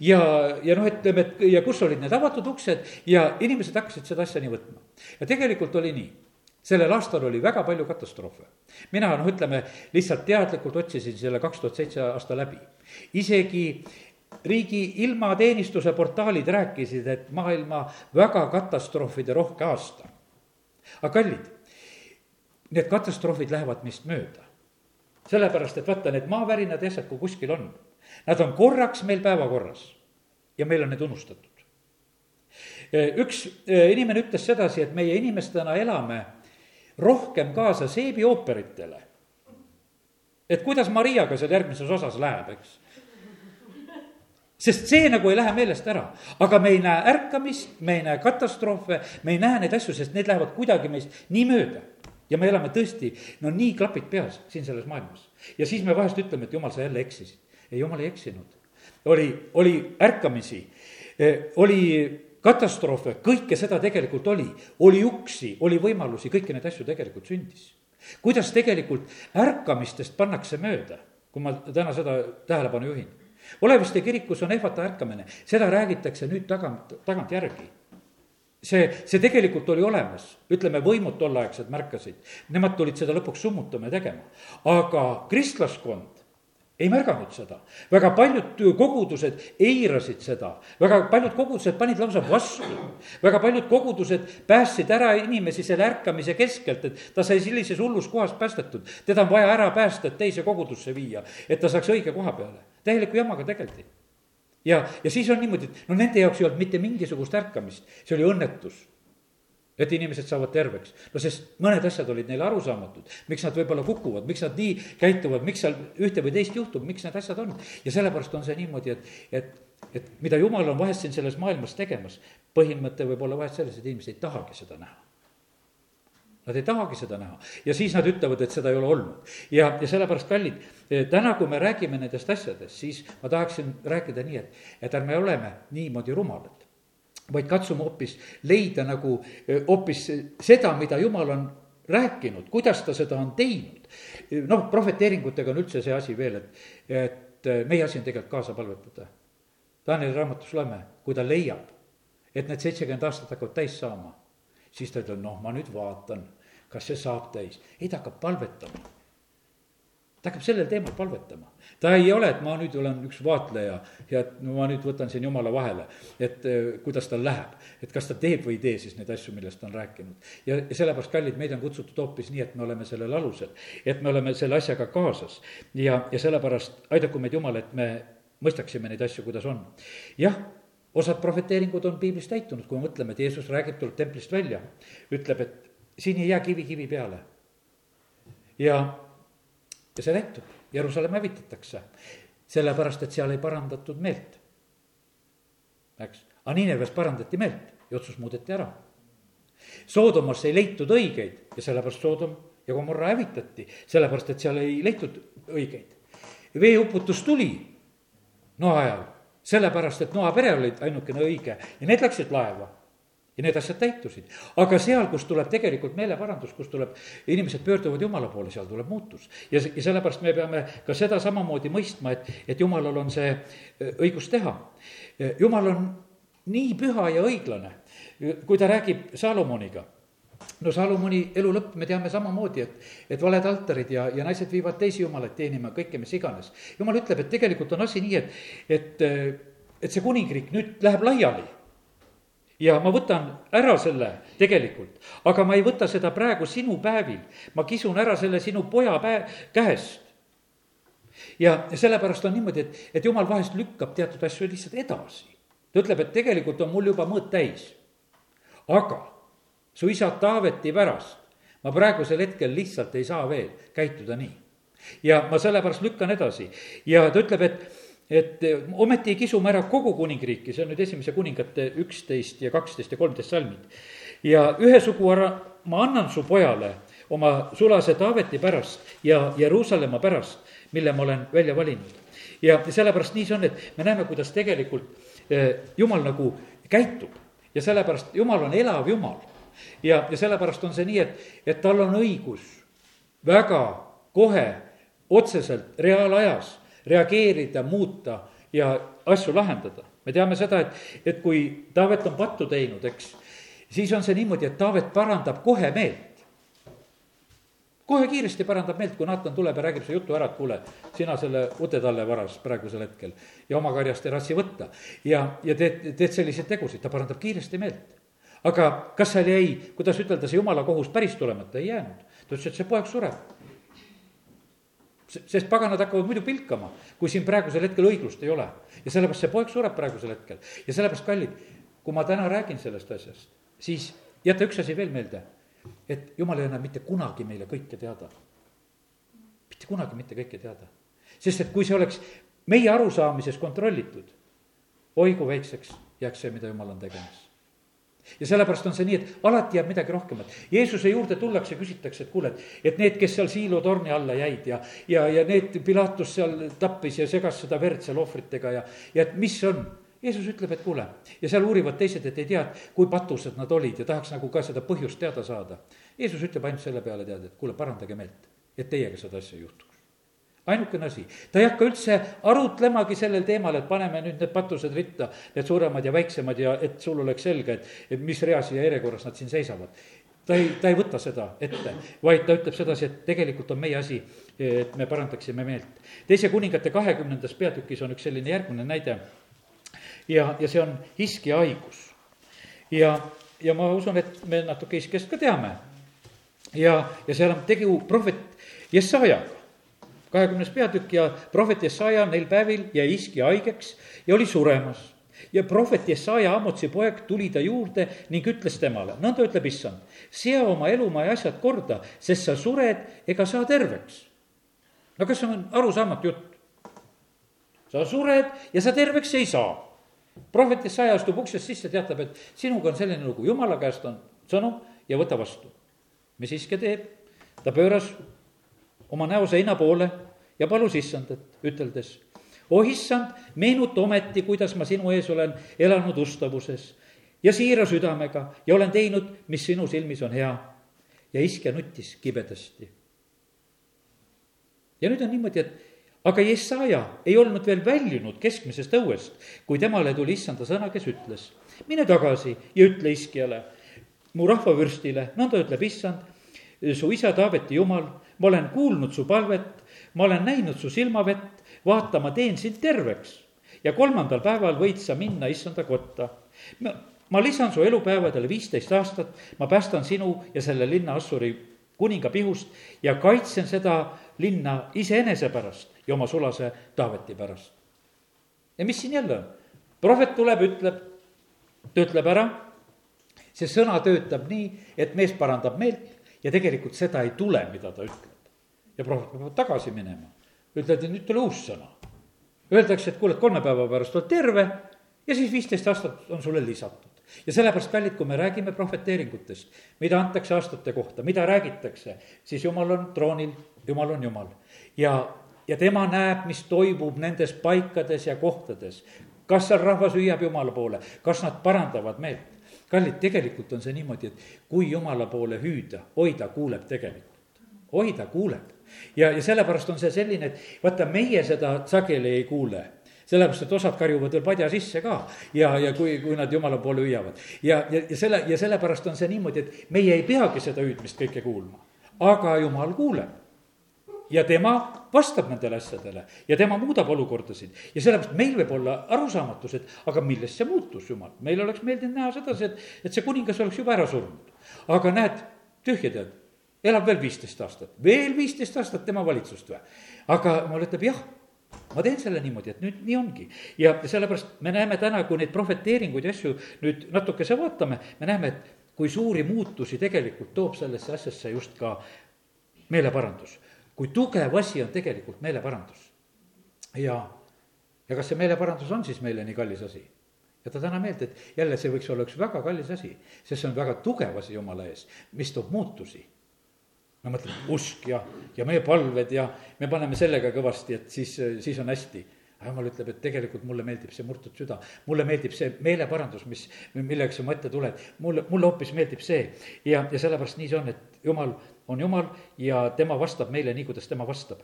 ja, ja noh, ütleme, et ja kus olid need avatud uksed ja inimesed hakkasid seda asja nii võtma. ja tegelikult oli nii sellel aastal oli väga palju katastroofe. mina noh, ütleme lihtsalt teadlikult otsisin selle kaks tuhat seitse aasta läbi. isegi riigi ilmateenistuse portaalid rääkisid, et maailma väga katastroofide rohke aasta. aga kallid, need katastroofid lähevad meist mööda. sellepärast, et vaata, need maavärinad ja asjad, kui kuskil on Nad on korraks meil päevakorras ja meil on need unustatud. üks eh, inimene ütles sedasi, et meie inimestena elame rohkem kaasa seebiooperitele. et kuidas Mariaga seal järgmises osas läheb, eks sest see nagu ei lähe meelest ära, aga me ei näe ärkamist, me ei näe katastroofe, me ei näe neid asju, sest need lähevad kuidagi meist nii mööda. ja me elame tõesti, no nii klapid peas siin selles maailmas. ja siis me vahest ütleme, et jumal, sa jälle eksisid ei, jumal ei eksinud. oli, oli ärkamisi, eh, oli katastroofe, kõike seda tegelikult oli, oli uksi, oli võimalusi, kõiki neid asju tegelikult sündis. kuidas tegelikult ärkamistest pannakse mööda, kui ma täna seda tähelepanu juhin. Oleviste kirikus on ehvata ärkamine, seda räägitakse nüüd tagant, tagantjärgi see, see tegelikult oli olemas, ütleme, võimud tolleaegsed märkasid, nemad tulid seda lõpuks summutama ja tegema. aga kristlaskond ei märganud seda, väga paljud kogudused eirasid seda, väga paljud kogudused panid lausa vastu. väga paljud kogudused päästsid ära inimesi selle ärkamise keskelt, et ta sai sellises hullus kohas päästetud. teda on vaja ära päästa, et teise kogudusse viia, et ta saaks õige koha peale. täieliku jamaga tegeldi. ja, ja siis on niimoodi, et no nende jaoks ei olnud mitte mingisugust ärkamist, see oli õnnetus et inimesed saavad terveks. no sest mõned asjad olid neile arusaamatud, miks nad võib-olla kukuvad, miks nad nii käituvad, miks seal ühte või teist juhtub, miks need asjad on. ja sellepärast on see niimoodi, et, et, et mida jumal on vahest siin selles maailmas tegemas, põhimõte võib olla vahest selles, et inimesed ei tahagi seda näha. Nad ei tahagi seda näha ja siis nad ütlevad, et seda ei ole olnud. ja, ja sellepärast, kallid, täna, kui me räägime nendest asjadest, siis ma tahaksin rääkida nii, et, et ärme oleme niimoodi rumalad vaid katsume hoopis leida nagu hoopis seda, mida jumal on rääkinud, kuidas ta seda on teinud. noh, prohveteeringutega on üldse see asi veel, et, et meie asi on tegelikult kaasa palvetada. Danieli raamatus loeme, kui ta leiab, et need seitsekümmend aastat hakkavad täis saama, siis ta ütleb, noh, ma nüüd vaatan, kas see saab täis. ei, ta hakkab palvetama ta hakkab sellel teemal palvetama. ta ei ole, et ma nüüd olen üks vaatleja ja et no ma nüüd võtan siin jumala vahele, et eh, kuidas tal läheb. et kas ta teeb või ei tee siis neid asju, millest ta on rääkinud. ja, ja sellepärast, kallid, meid on kutsutud hoopis nii, et me oleme sellel alusel, et me oleme selle asjaga kaasas. ja, ja sellepärast aidaku meid Jumal, et me mõistaksime neid asju, kuidas on. jah, osad prohveteeringud on piiblis täitunud, kui me mõtleme, et Jeesus räägib, tuleb templist välja, ütleb, et siin ei jää kivi kivi peale. ja ja see täitub, Jeruusalemm hävitatakse, sellepärast et seal ei parandatud meelt. eks, aga Nineves parandati meelt ja otsus muudeti ära. Soodomas ei leitud õigeid ja sellepärast Soodom ja Gomorra hävitati, sellepärast et seal ei leitud õigeid. veeuputus tuli noa ajal, sellepärast et noa pere oli ainukene õige. Ja need läksid laeva ja need asjad täitusid. aga seal, kus tuleb tegelikult meeleparandus, kus tuleb, inimesed pöörduvad Jumala poole, seal tuleb muutus. ja, ja sellepärast me peame ka seda samamoodi mõistma, et, et Jumalal on see äh, õigus teha. Jumal on nii püha ja õiglane, kui ta räägib Salomoniga no Salomoni elu lõpp, me teame samamoodi, et, et valed altarid ja, ja naised viivad teisi jumalaid teenima, kõike mis iganes. jumal ütleb, et tegelikult on asi nii, et, et, et see kuningriik nüüd läheb laiali ja ma võtan ära selle tegelikult, aga ma ei võta seda praegu sinu päevil, ma kisun ära selle sinu poja päe-, käest. ja sellepärast on niimoodi, et, et jumal vahest lükkab teatud asju lihtsalt edasi. ta ütleb, et tegelikult on mul juba mõõt täis. aga su isa Taaveti pärast ma praegusel hetkel lihtsalt ei saa veel käituda nii. ja ma sellepärast lükkan edasi ja ta ütleb, et et eh, ometi ei kisu ma ära kogu kuningriiki, see on nüüd esimese kuningate üksteist ja kaksteist ja kolmteist salmid. ja ühe sugu ära ma annan su pojale oma sulase Taaveti pärast ja Jeruusalemma pärast, mille ma olen välja valinud. ja sellepärast nii see on, et me näeme, kuidas tegelikult eh, jumal nagu käitub ja sellepärast jumal on elav jumal. ja, ja sellepärast on see nii, et, et tal on õigus väga kohe, otseselt, reaalajas reageerida, muuta ja asju lahendada. me teame seda, et, et kui Taavet on pattu teinud, eks, siis on see niimoodi, et Taavet parandab kohe meelt kohe kiiresti parandab meelt, kui Naatan tuleb ja räägib see jutu ära, et kuule, sina selle ute talle varas praegusel hetkel ja oma karjast ei rassi võtta. ja, ja teed, teed selliseid tegusid, ta parandab kiiresti meelt. aga kas seal jäi, kuidas ütelda, see jumala kohus päris tulemata, ei jäänud. ta ütles, et see poeg sureb sest paganad hakkavad muidu pilkama, kui siin praegusel hetkel õiglust ei ole. ja sellepärast see poeg sureb praegusel hetkel ja sellepärast, kallid, kui ma täna räägin sellest asjast, siis jäta üks asi veel meelde, et jumal ei anna mitte kunagi meile kõike teada. mitte kunagi mitte kõike teada. sest et kui see oleks meie arusaamises kontrollitud, oi kui väikseks jääks see, mida jumal on tegemas ja sellepärast on see nii, et alati jääb midagi rohkemat. Jeesuse juurde tullakse, küsitakse, et kuule, et, et need, kes seal siilutorni alla jäid ja, ja, ja need Pilatus seal tappis ja segas seda verd seal ohvritega ja, ja et mis on. Jeesus ütleb, et kuule, ja seal uurivad teised, et ei tea, kui patused nad olid ja tahaks nagu ka seda põhjust teada saada. Jeesus ütleb ainult selle peale tead, et kuule, parandage meelt, et teiega seda asja ei juhtuks ainukene asi, ta ei hakka üldse arutlemagi sellel teemal, et paneme nüüd need patused ritta, need suuremad ja väiksemad ja et sul oleks selge, et, et mis reas ja järjekorras nad siin seisavad. ta ei, ta ei võta seda ette, vaid ta ütleb sedasi, et tegelikult on meie asi, et me parandaksime meelt. teise kuningate kahekümnendas peatükis on üks selline järgmine näide ja, ja see on Hiskia haigus. ja, ja ma usun, et me natuke Hiskiast ka teame. ja, ja seal on tegu prohvet Jesajaga kahekümnes peatükk ja prohvet Jesaja neil päevil jäi iski haigeks ja oli suremas ja prohvet Jesaja, Amotsi poeg, tuli ta juurde ning ütles temale, nõnda ütleb issand, sea oma elumaa ja asjad korda, sest sa sured ega saa terveks. no kas see on arusaamatu jutt? sa sured ja sa terveks ei saa. prohvet Jesaja astub uksest sisse, teatab, et sinuga on selline lugu, jumala käest on sõnum ja võta vastu. mis Iske teeb? ta pööras oma näo seina poole ja palus issandat, üteldes oh issand, meenuta ometi, kuidas ma sinu ees olen elanud ustavuses ja siira südamega ja olen teinud, mis sinu silmis on hea. ja iske nuttis kibedasti. ja nüüd on niimoodi, et aga Jesaja ei olnud veel väljunud keskmisest õuest, kui temale tuli issanda sõna, kes ütles, mine tagasi ja ütle iskjale, mu rahvavürstile, nõnda ütleb issand, su isa Taaveti jumal, ma olen kuulnud su palvet, ma olen näinud su silmavett vaata, ma teen sind terveks ja kolmandal päeval võid sa minna issanda kotta. ma lisan su elupäevadele viisteist aastat, ma päästan sinu ja selle linna Assuri kuninga pihust ja kaitsen seda linna iseenese pärast ja oma sulase Taaveti pärast. ja mis siin jälle on? prohvet tuleb, ütleb, ta ütleb ära, see sõna töötab nii, et mees parandab meelt ja tegelikult seda ei tule, mida ta ütleb. Ja prohvet peab tagasi minema ütled, et nüüd tule uus sõna. Öeldakse, et kuule, et kolme päeva pärast oled terve ja siis viisteist aastat on sulle lisatud. ja sellepärast, kallid, kui me räägime prohveteeringutest, mida antakse aastate kohta, mida räägitakse, siis jumal on troonil, jumal on jumal. ja, ja tema näeb, mis toimub nendes paikades ja kohtades. kas seal rahvas hüüab jumala poole, kas nad parandavad meelt? kallid, tegelikult on see niimoodi, et kui jumala poole hüüda, oi ta kuuleb tegelikult, oi ta kuuleb ja, ja sellepärast on see selline, et vaata, meie seda sageli ei kuule sellepärast, et osad karjuvad veel padja sisse ka ja, ja kui, kui nad jumala poole hüüavad. ja, ja, ja selle, ja sellepärast on see niimoodi, et meie ei peagi seda hüüdmist kõike kuulma. aga jumal kuuleb. ja tema vastab nendele asjadele ja tema muudab olukordasid. ja sellepärast meil võib olla arusaamatus, et aga millest see muutus, jumal. meil oleks meeldinud näha sedasi, et, et see kuningas oleks juba ära surnud. aga näed, tühja tead elab veel viisteist aastat, veel viisteist aastat tema valitsust või. aga jumal ütleb jah, ma teen selle niimoodi, et nüüd nii ongi. ja sellepärast me näeme täna, kui neid prohveteeringuid ja asju nüüd natukese vaatame, me näeme, et kui suuri muutusi tegelikult toob sellesse asjasse just ka meeleparandus. kui tugev asi on tegelikult meeleparandus. ja, ja kas see meeleparandus on siis meile nii kallis asi? jäta täna meelde, et jälle see võiks olla üks väga kallis asi, sest see on väga tugev asi Jumala ees, mis toob muutusi me mõtleme usk ja, ja meie palved ja me paneme sellega kõvasti, et siis, siis on hästi. aga jumal ütleb, et tegelikult mulle meeldib see murtud süda, mulle meeldib see meeleparandus, mis, millega sa mu ette tuled, mulle, mulle hoopis meeldib see. ja, ja sellepärast nii see on, et jumal on jumal ja tema vastab meile nii, kuidas tema vastab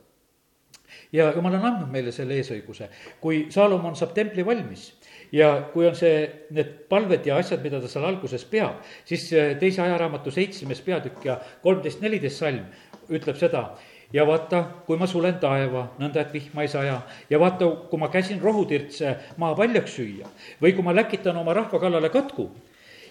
ja jumal on andnud meile selle eesõiguse. kui Saalomon saab templi valmis ja kui on see, need palved ja asjad, mida ta seal alguses peab, siis teise ajaraamatu seitsmes peatükk ja kolmteist, neliteist salm ütleb seda ja vaata, kui ma sulen taeva, nõnda et vihma ei saja, ja vaata, kui ma käsin rohutirtse maa paljaks süüa või kui ma läkitan oma rahva kallale katku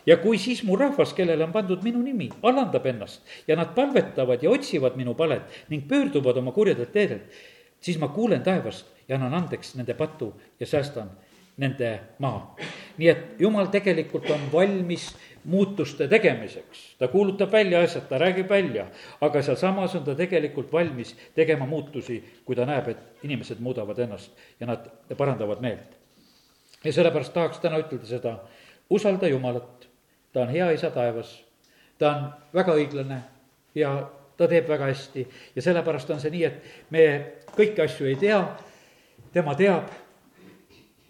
ja kui siis mu rahvas, kellele on pandud minu nimi, alandab ennast ja nad palvetavad ja otsivad minu palet ning pöörduvad oma kurjadelt teedelt, siis ma kuulen taevast ja annan andeks nende patu ja säästan nende maa. nii et jumal tegelikult on valmis muutuste tegemiseks, ta kuulutab välja asjad, ta räägib välja, aga sealsamas on ta tegelikult valmis tegema muutusi, kui ta näeb, et inimesed muudavad ennast ja nad parandavad meelt. ja sellepärast tahaks täna ütelda seda, usalda Jumalat, ta on hea isa taevas, ta on väga õiglane ja ta teeb väga hästi ja sellepärast on see nii, et me kõiki asju ei tea, tema teab.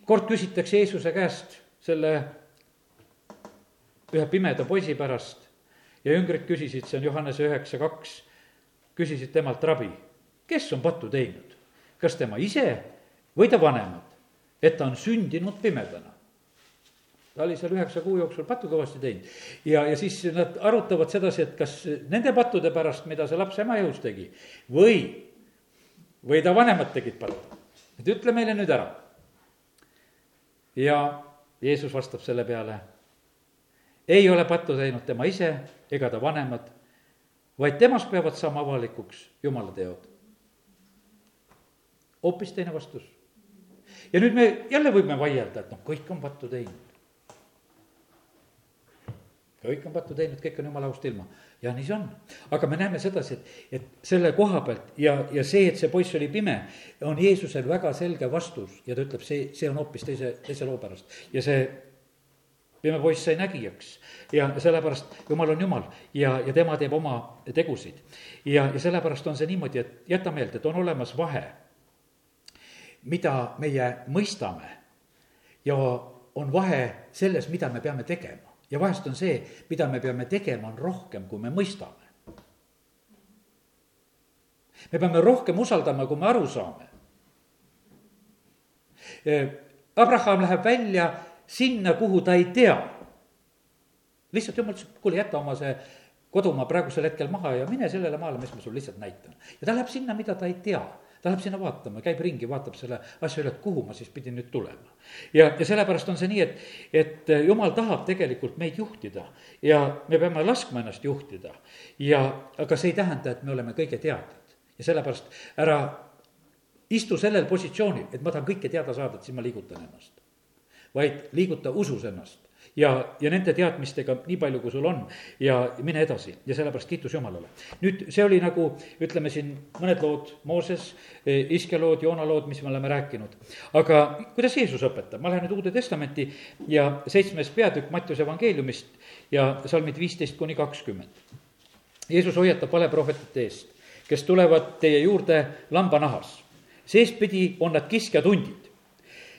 kord küsitakse Jeesuse käest selle ühe pimeda poisi pärast ja jüngrid küsisid, see on Johannese üheksa kaks, küsisid temalt, rabi, kes on pattu teinud? kas tema ise või ta vanemad, et ta on sündinud pimedana? Ta oli seal üheksa kuu jooksul pattu kõvasti teinud. ja, ja siis nad arutavad sedasi, et kas nende pattude pärast, mida see laps ema jõus tegi, või, või ta vanemad tegid pattu. et ütle meile nüüd ära. ja Jeesus vastab selle peale, ei ole pattu teinud tema ise ega ta vanemad, vaid temast peavad saama avalikuks jumala teod. hoopis teine vastus. ja nüüd me jälle võime vaielda, et noh, kõik on pattu teinud. Kõik on pattu teinud, kõik on jumala aust ilma ja nii see on. aga me näeme sedasi, et, et selle koha pealt ja, ja see, et see poiss oli pime, on Jeesusel väga selge vastus ja ta ütleb, see, see on hoopis teise, teise loo pärast. ja see pime poiss sai nägijaks ja sellepärast Jumal on Jumal ja, ja tema teeb oma tegusid. ja, ja sellepärast on see niimoodi, et jäta meelde, et on olemas vahe, mida meie mõistame ja on vahe selles, mida me peame tegema ja vahest on see, mida me peame tegema, on rohkem, kui me mõistame. me peame rohkem usaldama, kui me aru saame. Abraham läheb välja sinna, kuhu ta ei tea. lihtsalt jumal ütles, kuule, jäta oma see kodumaa praegusel hetkel maha ja mine sellele maale, mis ma sulle lihtsalt näitan. ja ta läheb sinna, mida ta ei tea ta läheb sinna vaatama, käib ringi, vaatab selle asja üle, et kuhu ma siis pidin nüüd tulema. ja, ja sellepärast on see nii, et, et jumal tahab tegelikult meid juhtida ja me peame laskma ennast juhtida. ja, aga see ei tähenda, et me oleme kõige teadjad ja sellepärast ära istu sellel positsioonil, et ma tahan kõike teada saada, et siis ma liigutan ennast. vaid liiguta usus ennast ja, ja nende teadmistega nii palju, kui sul on ja mine edasi ja sellepärast kiitus Jumalale. nüüd see oli nagu, ütleme siin mõned lood, Mooses, eh, Iske lood, Joona lood, mis me oleme rääkinud. aga kuidas Jeesus õpetab, ma lähen nüüd Uude Testamenti ja seitsmes peatükk Mattiuse evangeeliumist ja salmid viisteist kuni kakskümmend. Jeesus hoiatab valeprohvetite eest, kes tulevad teie juurde lambanahas. seestpidi on nad kiskjatundid.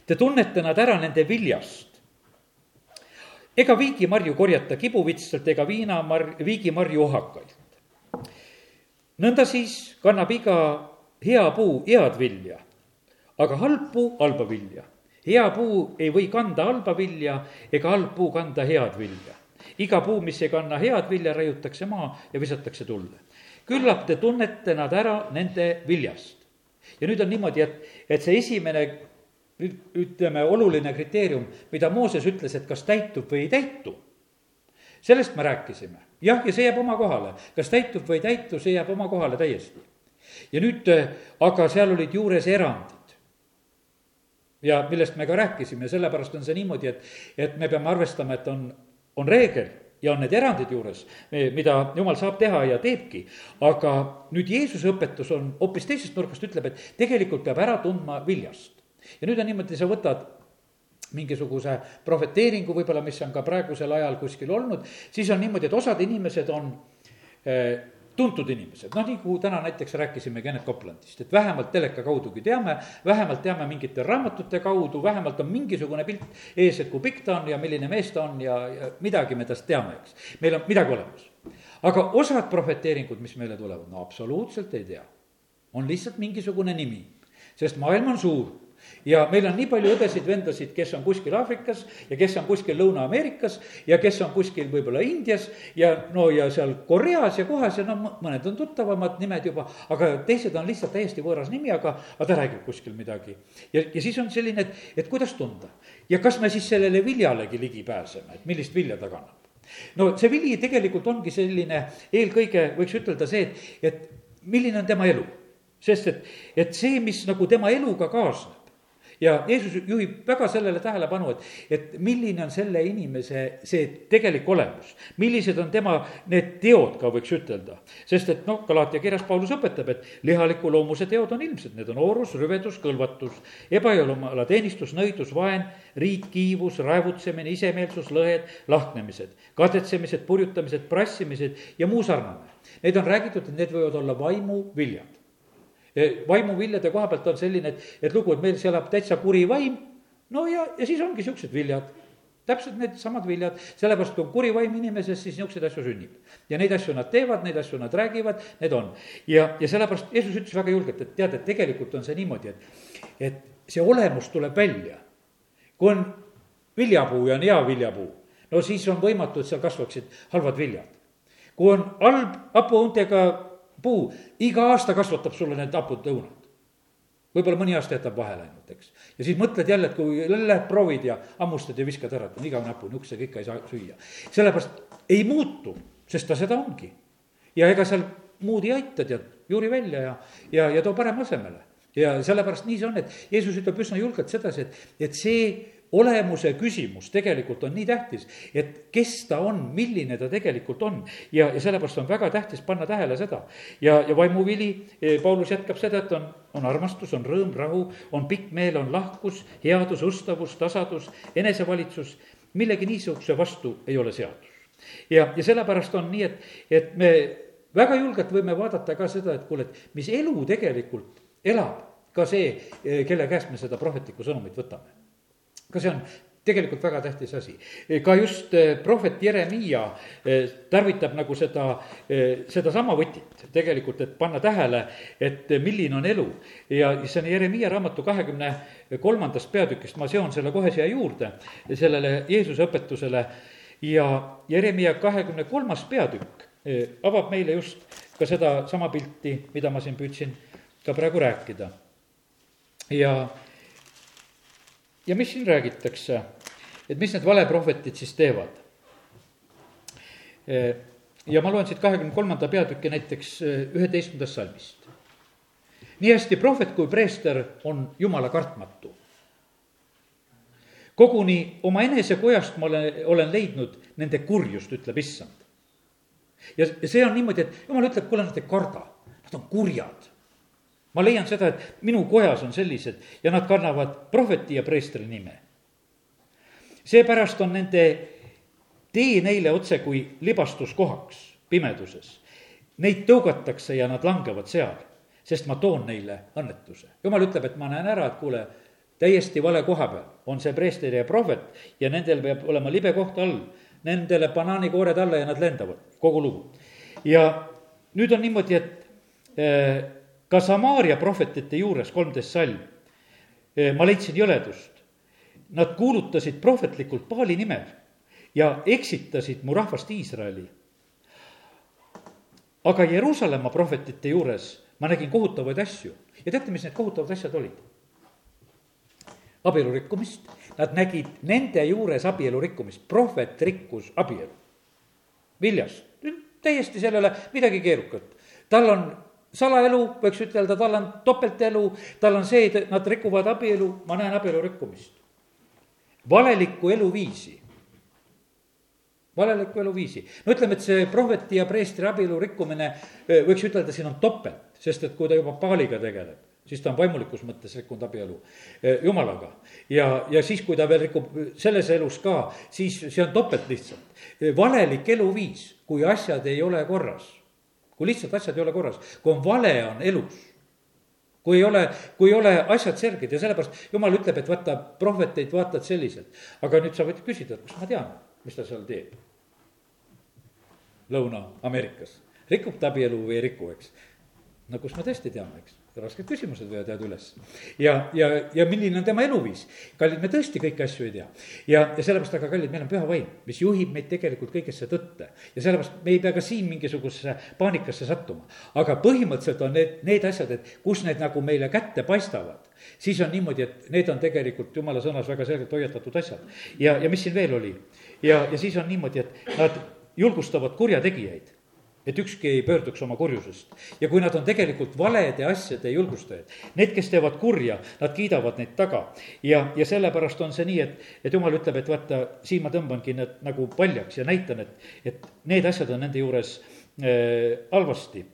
Te tunnete nad ära nende viljast ega viigimarju korjata kibuvitstelt ega viinamar-, viigimarju ohakailt. nõnda siis kannab iga hea puu head vilja, aga halb puu halba vilja. hea puu ei või kanda halba vilja ega halb puu kanda head vilja. iga puu, mis ei kanna head vilja, raiutakse maa ja visatakse tulle. küllap te tunnete nad ära nende viljast. ja nüüd on niimoodi, et, et see esimene ütleme, oluline kriteerium, mida Mooses ütles, et kas täitub või ei täitu. sellest me rääkisime, jah, ja see jääb oma kohale, kas täitub või ei täitu, see jääb oma kohale täiesti. ja nüüd, aga seal olid juures erandid. ja millest me ka rääkisime sellepärast on see niimoodi, et, et me peame arvestama, et on, on reegel ja on need erandid juures, mida jumal saab teha ja teebki. aga nüüd Jeesuse õpetus on hoopis teisest nurgast, ütleb, et tegelikult peab ära tundma viljast ja nüüd on niimoodi, sa võtad mingisuguse prohveteeringu võib-olla, mis on ka praegusel ajal kuskil olnud, siis on niimoodi, et osad inimesed on eh, tuntud inimesed, noh, nagu täna näiteks rääkisime Kennet Koplandist, et vähemalt teleka kaudugi teame, vähemalt teame mingite raamatute kaudu, vähemalt on mingisugune pilt ees, et kui pikk ta on ja milline mees ta on ja, ja midagi me tast teame, eks. meil on midagi olemas. aga osad prohveteeringud, mis meile tulevad, no absoluutselt ei tea. on lihtsalt mingisugune nimi, sest maailm on suur ja meil on nii palju õdesid-vendasid, kes on kuskil Aafrikas ja kes on kuskil Lõuna-Ameerikas ja kes on kuskil võib-olla Indias ja no ja seal Koreas ja kohas ja no mõned on tuttavamad nimed juba, aga teised on lihtsalt täiesti võõras nimi, aga, aga ta räägib kuskil midagi. ja, ja siis on selline, et, et kuidas tunda ja kas me siis sellele viljalegi ligi pääseme, et millist vilja ta kannab no see vili tegelikult ongi selline, eelkõige võiks ütelda see, et, et milline on tema elu. sest et, et see, mis nagu tema eluga kaasneb, ja Jeesus juhib väga sellele tähelepanu, et, et milline on selle inimese see tegelik olemus. millised on tema need teod ka, võiks ütelda. sest et noh, Galaatia kirjas Paulus õpetab, et lihaliku loomuse teod on ilmsed, need on oorus, rüvedus, kõlvatus, ebajumala teenistus, nõidus, vaen, riik, kiivus, raevutsemine, isemeelsus, lõhed, lahknemised, kadetsemised, purjutamised, prassimised ja muu sarnane. Need on räägitud, et need võivad olla vaimuviljad vaimuviljade koha pealt on selline, et, et lugu, et meil seal elab täitsa kuri vaim, no ja, ja siis ongi siuksed viljad täpselt needsamad viljad, sellepärast kui on kuri vaim inimeses, siis niisuguseid asju sünnib. ja neid asju nad teevad, neid asju nad räägivad, need on. ja, ja sellepärast Jeesus ütles väga julgelt, et tead, et tegelikult on see niimoodi, et, et see olemus tuleb välja. kui on viljapuu ja on hea viljapuu, no siis on võimatu, et seal kasvaksid halvad viljad. kui on halb hapuõuntega puu, iga aasta kasvatab sulle need hapud õunad. võib-olla mõni aasta jätab vahele ainult, eks. ja siis mõtled jälle, et kui lähed proovid ja hammustad ja viskad ära, et on igavene hapu, niisugusega ikka ei saa süüa. sellepärast ei muutu, sest ta seda ongi. ja ega seal muud ei aita, tead, juuri välja ja, ja, ja too parema asemele. ja sellepärast nii see on, et Jeesus ütleb üsna julgelt sedasi, et, et see olemuse küsimus tegelikult on nii tähtis, et kes ta on, milline ta tegelikult on. ja, ja sellepärast on väga tähtis panna tähele seda. ja, ja vaimuvili, e, Paulus jätkab seda, et on, on armastus, on rõõm, rahu, on pikk meel, on lahkus, headus, ustavus, tasadus, enesevalitsus. millegi niisuguse vastu ei ole seadus. ja, ja sellepärast on nii, et, et me väga julgelt võime vaadata ka seda, et kuule, et mis elu tegelikult elab ka see, e, kelle käest me seda prohvetlikku sõnumit võtame ka see on tegelikult väga tähtis asi. ka just eh, prohvet Jeremiia eh, tarvitab nagu seda, sedasama võtit tegelikult, et panna tähele, et milline on elu. ja see on Jeremiia raamatu kahekümne kolmandast peatükist, ma seon selle kohe siia juurde, sellele Jeesuse õpetusele. ja Jeremiia kahekümne kolmas peatükk avab meile just ka sedasama pilti, mida ma siin püüdsin ka praegu rääkida. ja ja mis siin räägitakse, et mis need valeprohvetid siis teevad? ja ma loen siit kahekümne kolmanda peatüki näiteks eh, üheteistkümnendast salmist. nii hästi prohvet kui preester on jumala kartmatu. koguni oma enesekojast ma olen, olen leidnud nende kurjust, ütleb issand. ja, see on niimoodi, et jumal ütleb, kuule, nad ei karda, nad on kurjad ma leian seda, et minu kojas on sellised ja nad kannavad prohveti ja preestri nime. seepärast on nende tee neile otse kui libastuskohaks pimeduses. Neid tõugatakse ja nad langevad seal, sest ma toon neile õnnetuse. jumal ütleb, et ma näen ära, et kuule, täiesti vale koha peal on see preester ja prohvet ja nendel peab olema libe koht all, nendele banaanikoored alla ja nad lendavad, kogu lugu. ja nüüd on niimoodi, et äh, ka Samaaria prohvetite juures, kolmteist salm, ma leidsin jõledust. Nad kuulutasid prohvetlikult Paali nimel ja eksitasid mu rahvast Iisraeli. aga Jeruusalemma prohvetite juures ma nägin kohutavaid asju ja teate, mis need kohutavad asjad olid? abielu rikkumist, nad nägid nende juures abielu rikkumist, prohvet rikkus abielu. viljas, täiesti ole midagi keerukat, tal on salaelu, võiks ütelda, tal on topeltelu, tal on see, et nad rikuvad abielu, ma näen abielu rikkumist. valelikku eluviisi. valelikku eluviisi. no ütleme, et see prohveti ja preestri abielu rikkumine, võiks ütelda, siin on topelt, sest et kui ta juba paaliga tegeleb, siis ta on vaimulikus mõttes rikkunud abielu jumalaga. ja, ja siis, kui ta veel rikub selles elus ka, siis see on topelt lihtsalt. valelik eluviis, kui asjad ei ole korras kui lihtsalt asjad ei ole korras, kui on vale, on elus. kui ei ole, kui ei ole asjad selged ja sellepärast jumal ütleb, et vaata, prohveteid vaatad selliselt. aga nüüd sa võid küsida, et kust ma tean, mis ta seal teeb. Lõuna-Ameerikas, rikub ta abielu või ei riku, eks. no kust me tõesti teame, eks rasked küsimused jääda üles. ja, ja, ja milline on tema eluviis? kallid, me tõesti kõiki asju ei tea. ja, ja sellepärast, aga kallid, meil on püha vaim, mis juhib meid tegelikult kõigesse tõtte. ja sellepärast me ei pea ka siin mingisugusesse paanikasse sattuma. aga põhimõtteliselt on need, need asjad, et kus need nagu meile kätte paistavad, siis on niimoodi, et need on tegelikult jumala sõnas väga selgelt hoiatatud asjad. ja, ja mis siin veel oli? ja, ja siis on niimoodi, et nad julgustavad kurjategijaid et ükski ei pöörduks oma kurjusest. ja kui nad on tegelikult valede asjade julgustajad, need, kes teevad kurja, nad kiidavad neid taga. ja, ja sellepärast on see nii, et, et jumal ütleb, et vaata, siin ma tõmbangi need nagu paljaks ja näitan, et, et need asjad on nende juures äh, halvasti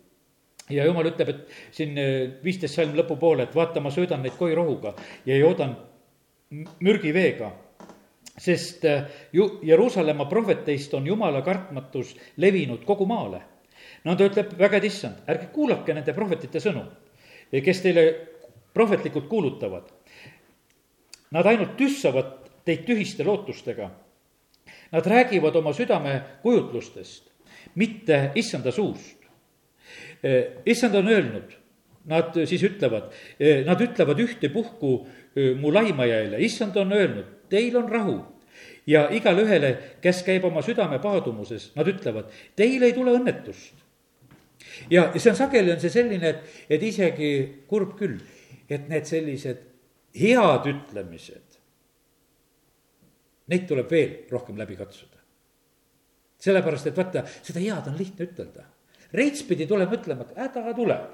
ja jumal ütleb, et siin äh, viisteist salm lõpupoole, et vaata, ma söödan neid koirohuga ja joodan mürgiveega sest äh, ju Jeruusalemma prohveteist on jumala kartmatus levinud kogu maale no ta ütleb väga, et issand, ärge kuulake nende prohvetite sõnu, kes teile prohvetlikult kuulutavad. Nad ainult tüssavad teid tühiste lootustega. Nad räägivad oma südame kujutlustest, mitte issanda suust. issand on öelnud, nad siis ütlevad, nad ütlevad ühtepuhku mu laimajaile, issand on öelnud, teil on rahu ja igale ühele, kes käib oma südame paadumuses, nad ütlevad, teil ei tule õnnetust ja, ja see on sageli on see selline, et, et isegi kurb küll, et need sellised head ütlemised, neid tuleb veel rohkem läbi katsuda. sellepärast, et vaata, seda head on lihtne ütelda. reits pidi tulema ütlema, et häda tuleb.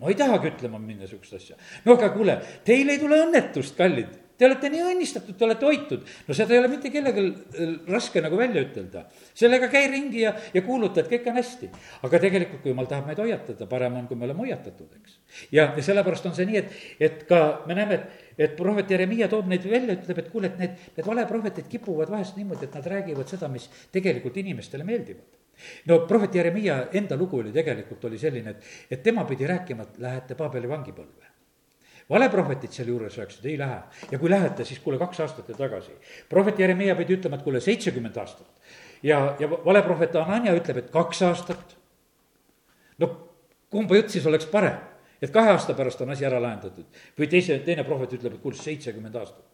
no ei tahagi ütlema minna sihukest asja. no aga kuule, teil ei tule õnnetust, kallid Te olete nii õnnistatud, te olete hoitud. no seda ei ole mitte kellelgi äh, raske nagu välja ütelda. sellega käi ringi ja, ja kuuluta, et kõik on hästi. aga tegelikult, kui jumal tahab meid hoiatada, parem on, kui me oleme hoiatatud, eks. ja, ja sellepärast on see nii, et, et ka me näeme, et, et prohvet Jeremiah toob neid välja, ütleb, et kuule, et need, need valeprohvetid kipuvad vahest niimoodi, et nad räägivad seda, mis tegelikult inimestele meeldivad no prohvet Jeremiah enda lugu oli tegelikult, oli selline, et, et tema pidi rääkima, et lähete Paabeli vangipõlve valeprohvetid sealjuures rääkisid, ei lähe. ja kui lähete, siis kuule, kaks aastat ja tagasi. prohvet Jeremiah pidi ütlema, et kuule, seitsekümmend aastat. ja, ja valeprohvet Anania ütleb, et kaks aastat. no kumba jutt siis oleks parem? et kahe aasta pärast on asi ära lahendatud. või teise, teine prohvet ütleb, et kuule, seitsekümmend aastat.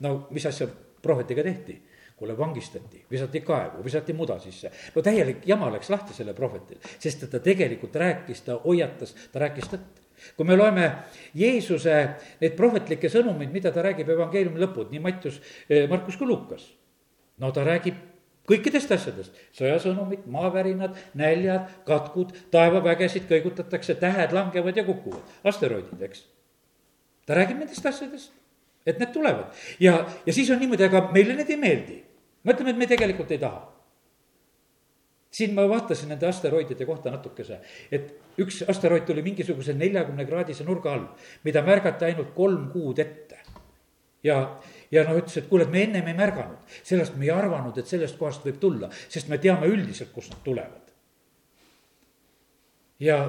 no mis asja prohvetiga tehti? kuule, vangistati, visati kaevu, visati muda sisse. no täielik jama läks lahti selle prohvetil, sest et ta tegelikult rääkis, ta hoiatas, ta rääkis tõtt kui me loeme Jeesuse neid prohvetlikke sõnumeid, mida ta räägib evangeeliumi lõpud, nii Mattius, eh, Markus kui Lukas. no ta räägib kõikidest asjadest, sõjasõnumid, maavärinad, näljad, katkud, taevavägesid kõigutatakse, tähed langevad ja kukuvad, asteroidid, eks. ta räägib nendest asjadest, et need tulevad ja, ja siis on niimoodi, aga meile need ei meeldi. mõtleme, et me tegelikult ei taha siin ma vaatasin nende asteroidide kohta natukese, et üks asteroid tuli mingisuguse neljakümne kraadise nurga all, mida märgati ainult kolm kuud ette. ja, ja noh, ütles, et kuule, et me ennem ei märganud, sellest me ei arvanud, et sellest kohast võib tulla, sest me teame üldiselt, kust nad tulevad. ja,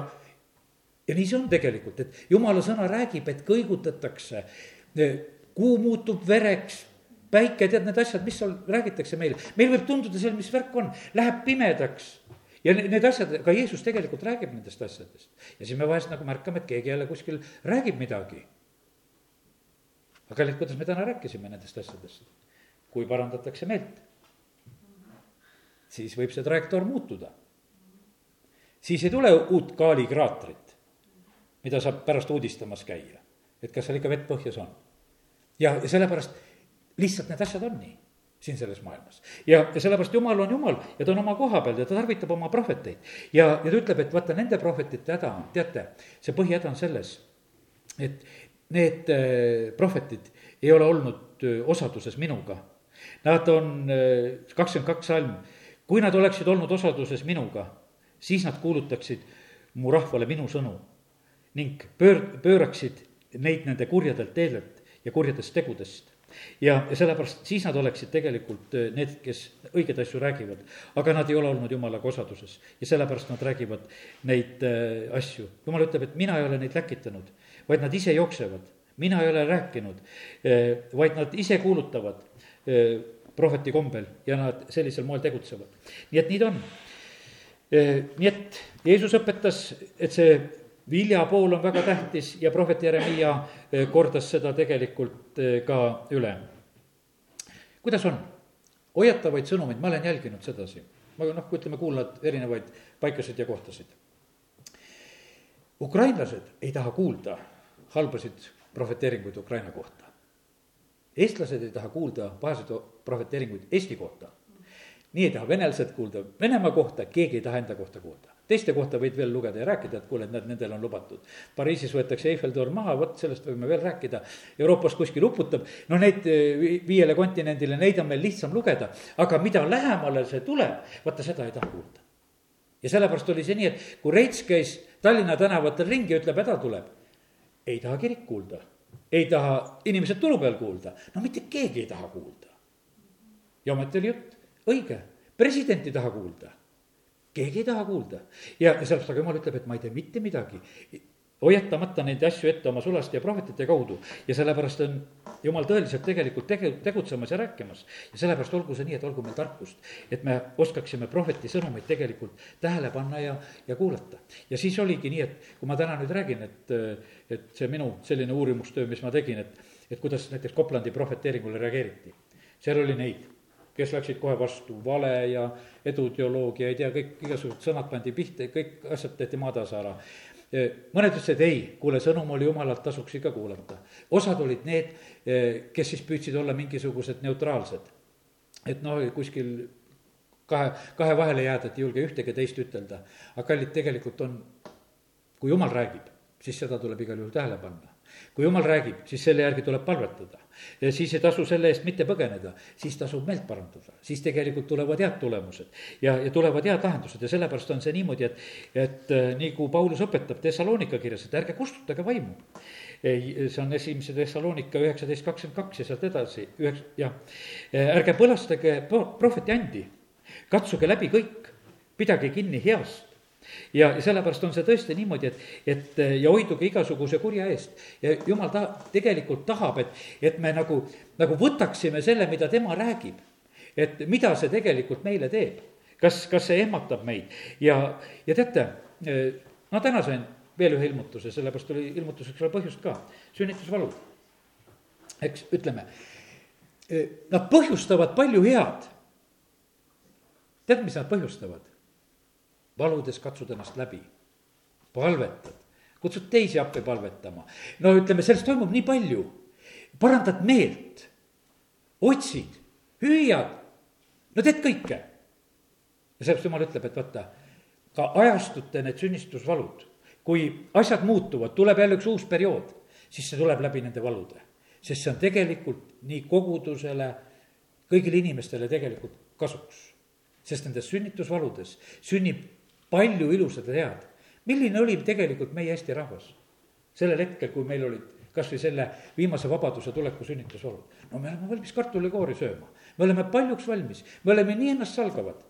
ja nii see on tegelikult, et jumala sõna räägib, et kõigutatakse, kuu muutub vereks päike, tead need asjad, mis seal räägitakse meile, meil võib tunduda seal, mis värk on, läheb pimedaks. ja need asjad, ka Jeesus tegelikult räägib nendest asjadest ja siis me vahest nagu märkame, et keegi jälle kuskil räägib midagi. aga kallid, kuidas me täna rääkisime nendest asjadest? kui parandatakse meelt, siis võib see trajektoor muutuda. siis ei tule uut Kaali kraatrit, mida saab pärast uudistamas käia, et kas seal ikka vett põhjas on. ja sellepärast lihtsalt need asjad on nii siin selles maailmas. ja, ja sellepärast Jumal on Jumal ja ta on oma koha peal ja ta tarvitab oma prohveteid. ja, ja ta ütleb, et vaata, nende prohvetite häda on, teate, see põhihäda on selles, et need äh, prohvetid ei ole olnud äh, osaduses minuga. Nad on äh, kakskümmend kaks salm, kui nad oleksid olnud osaduses minuga, siis nad kuulutaksid mu rahvale minu sõnu ning pöör-, pööraksid neid nende kurjadelt teedelt ja kurjadest tegudest ja, ja sellepärast siis nad oleksid tegelikult äh, need, kes õigeid asju räägivad, aga nad ei ole olnud jumalaga osaduses ja sellepärast nad räägivad neid äh, asju. jumal ütleb, et mina ei ole neid läkitanud, vaid nad ise jooksevad, mina ei ole rääkinud, äh, vaid nad ise kuulutavad prohveti kombel ja nad sellisel moel tegutsevad. nii et nii ta on. nii et Jeesus õpetas, et see vilja pool on väga tähtis ja prohvet Jeremiia eh, kordas seda tegelikult eh, ka üle. kuidas on? hoiatavaid sõnumeid, ma olen jälginud sedasi. ma noh, ütleme, kuulan erinevaid paikasid ja kohtasid. ukrainlased ei taha kuulda halbasid prohveteeringuid Ukraina kohta. eestlased ei taha kuulda pahasid prohveteeringuid Eesti kohta. nii ei taha venelased kuulda Venemaa kohta, keegi ei taha enda kohta kuulda teiste kohta võid veel lugeda ja rääkida, et kuule, et näed, nendel on lubatud. Pariisis võetakse Eiffeltorn maha, vot sellest võime veel rääkida. Euroopas kuskil uputab, no neid eh, viiele kontinendile, neid on meil lihtsam lugeda, aga mida lähemale see tuleb, vaata seda ei taha kuulda. ja sellepärast oli see nii, et kui Reits käis Tallinna tänavatel ringi ütleb, häda tuleb, ei taha kirik kuulda, ei taha inimesed turu peal kuulda, no mitte keegi ei taha kuulda. ja ometi oli jutt õige, president ei taha kuulda keegi ei taha kuulda. ja, sellepärast, aga jumal ütleb, et ma ei tee mitte midagi, hoiatamata neid asju ette oma sulaste ja prohvetite kaudu. ja sellepärast on jumal tõeliselt tegelikult tege-, tegutsemas ja rääkimas. ja sellepärast olgu see nii, et olgu meil tarkust, et me oskaksime prohveti sõnumeid tegelikult tähele panna ja, ja kuulata. ja siis oligi nii, et kui ma täna nüüd räägin, et, et see minu selline uurimustöö, mis ma tegin, et, et kuidas näiteks Koplandi prohveteeringule reageeriti. seal oli neid kes läksid kohe vastu, vale ja eduteoloogia, ei tea, kõik igasugused sõnad pandi pihta, kõik asjad tehti maatasa ära. mõned ütlesid ei, kuule, sõnum oli jumalalt, tasuks ikka kuulata. osad olid need, kes siis püüdsid olla mingisugused neutraalsed. et noh, kuskil kahe, kahe vahele jääda, et ei julge ühtegi teist ütelda. aga kallid, tegelikult on, kui jumal räägib, siis seda tuleb igal juhul tähele panna. kui jumal räägib, siis selle järgi tuleb palvetada. Ja siis ei tasu selle eest mitte põgeneda, siis tasub meelt parandada, siis tegelikult tulevad head tulemused. ja, ja tulevad head lahendused. Ja sellepärast on see niimoodi, et, et äh, nii kui Paulus õpetab Thessalonika kirjas, et ärge kustutage vaimu. see on esimese Thessalonika üheksateist kakskümmend kaks ja sealt edasi, üheks-, jah. ärge põlastage prohveti andi, katsuge läbi kõik, pidage kinni heast ja, ja sellepärast on see tõesti niimoodi, et, et ja hoiduge igasuguse kurja eest. ja jumal ta tegelikult tahab, et, et me nagu, nagu võtaksime selle, mida tema räägib. et mida see tegelikult meile teeb. kas, kas see ehmatab meid ja, ja teate, ma täna sain veel ühe ilmutuse, sellepärast oli ilmutuseks veel põhjust ka, sünnitusvalu. eks ütleme, nad põhjustavad palju head. tead, mis nad põhjustavad? Valudes katsud ennast läbi, palvetad, kutsud teisi appi palvetama. no ütleme, sellest toimub nii palju, parandad meelt, otsid, hüüad, no teed kõike. ja sellepärast jumal ütleb, et vaata, ka ajastute need sünnistusvalud, kui asjad muutuvad, tuleb jälle üks uus periood, siis see tuleb läbi nende valude. sest see on tegelikult nii kogudusele, kõigile inimestele tegelikult kasuks. sest nendes sünnitusvaludes sünnib palju ilusat ja head. milline oli tegelikult meie Eesti rahvas sellel hetkel, kui meil olid kas või selle viimase vabaduse tuleku sünnitusolud. no me oleme valmis kartulikoori sööma, me oleme paljuks valmis, me oleme nii ennastsalgavad.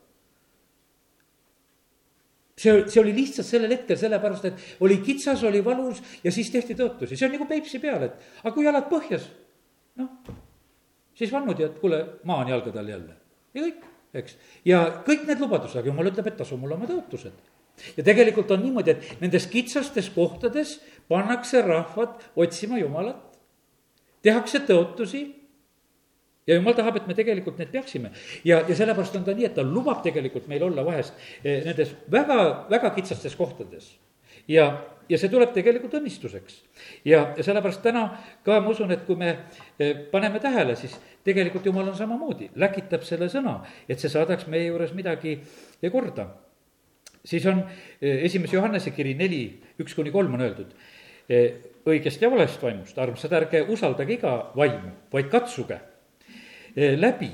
see, see oli lihtsalt sellel hetkel sellepärast, et oli kitsas, oli valus ja siis tehti tõotusi, see on nagu Peipsi peal, et aga kui jalad põhjas, noh, siis vannud ja et kuule, maa on jalgade all jälle ja kõik eks. ja kõik need lubadused, aga jumal ütleb, et tasu mulle oma tõotused. ja tegelikult on niimoodi, et nendes kitsastes kohtades pannakse rahvad otsima Jumalat, tehakse tõotusi ja jumal tahab, et me tegelikult need peaksime. ja, ja sellepärast on ta nii, et ta lubab tegelikult meil olla vahest eh, nendes väga, väga kitsastes kohtades. ja ja see tuleb tegelikult õnnistuseks. ja, sellepärast täna ka ma usun, et kui me eh, paneme tähele, siis tegelikult jumal on samamoodi, läkitab selle sõna, et see saadaks meie juures midagi korda. siis on eh, esimese Johannese kiri neli, üks kuni kolm on öeldud eh, õigest ja valest vaimust, armsad, ärge usaldage iga vaimu, vaid katsuge läbi,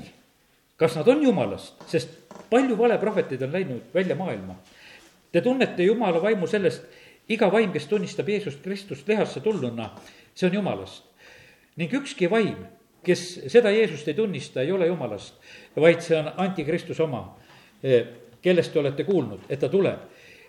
kas nad on jumalast, sest palju valeprohveteid on läinud välja maailma. Te tunnete Jumala vaimu sellest, iga vaim, kes tunnistab Jeesust Kristust lihasse tulnuna, see on jumalast. ning ükski vaim, kes seda Jeesust ei tunnista, ei ole jumalast, vaid see on antikristus oma, eh, kellest te olete kuulnud, et ta tuleb.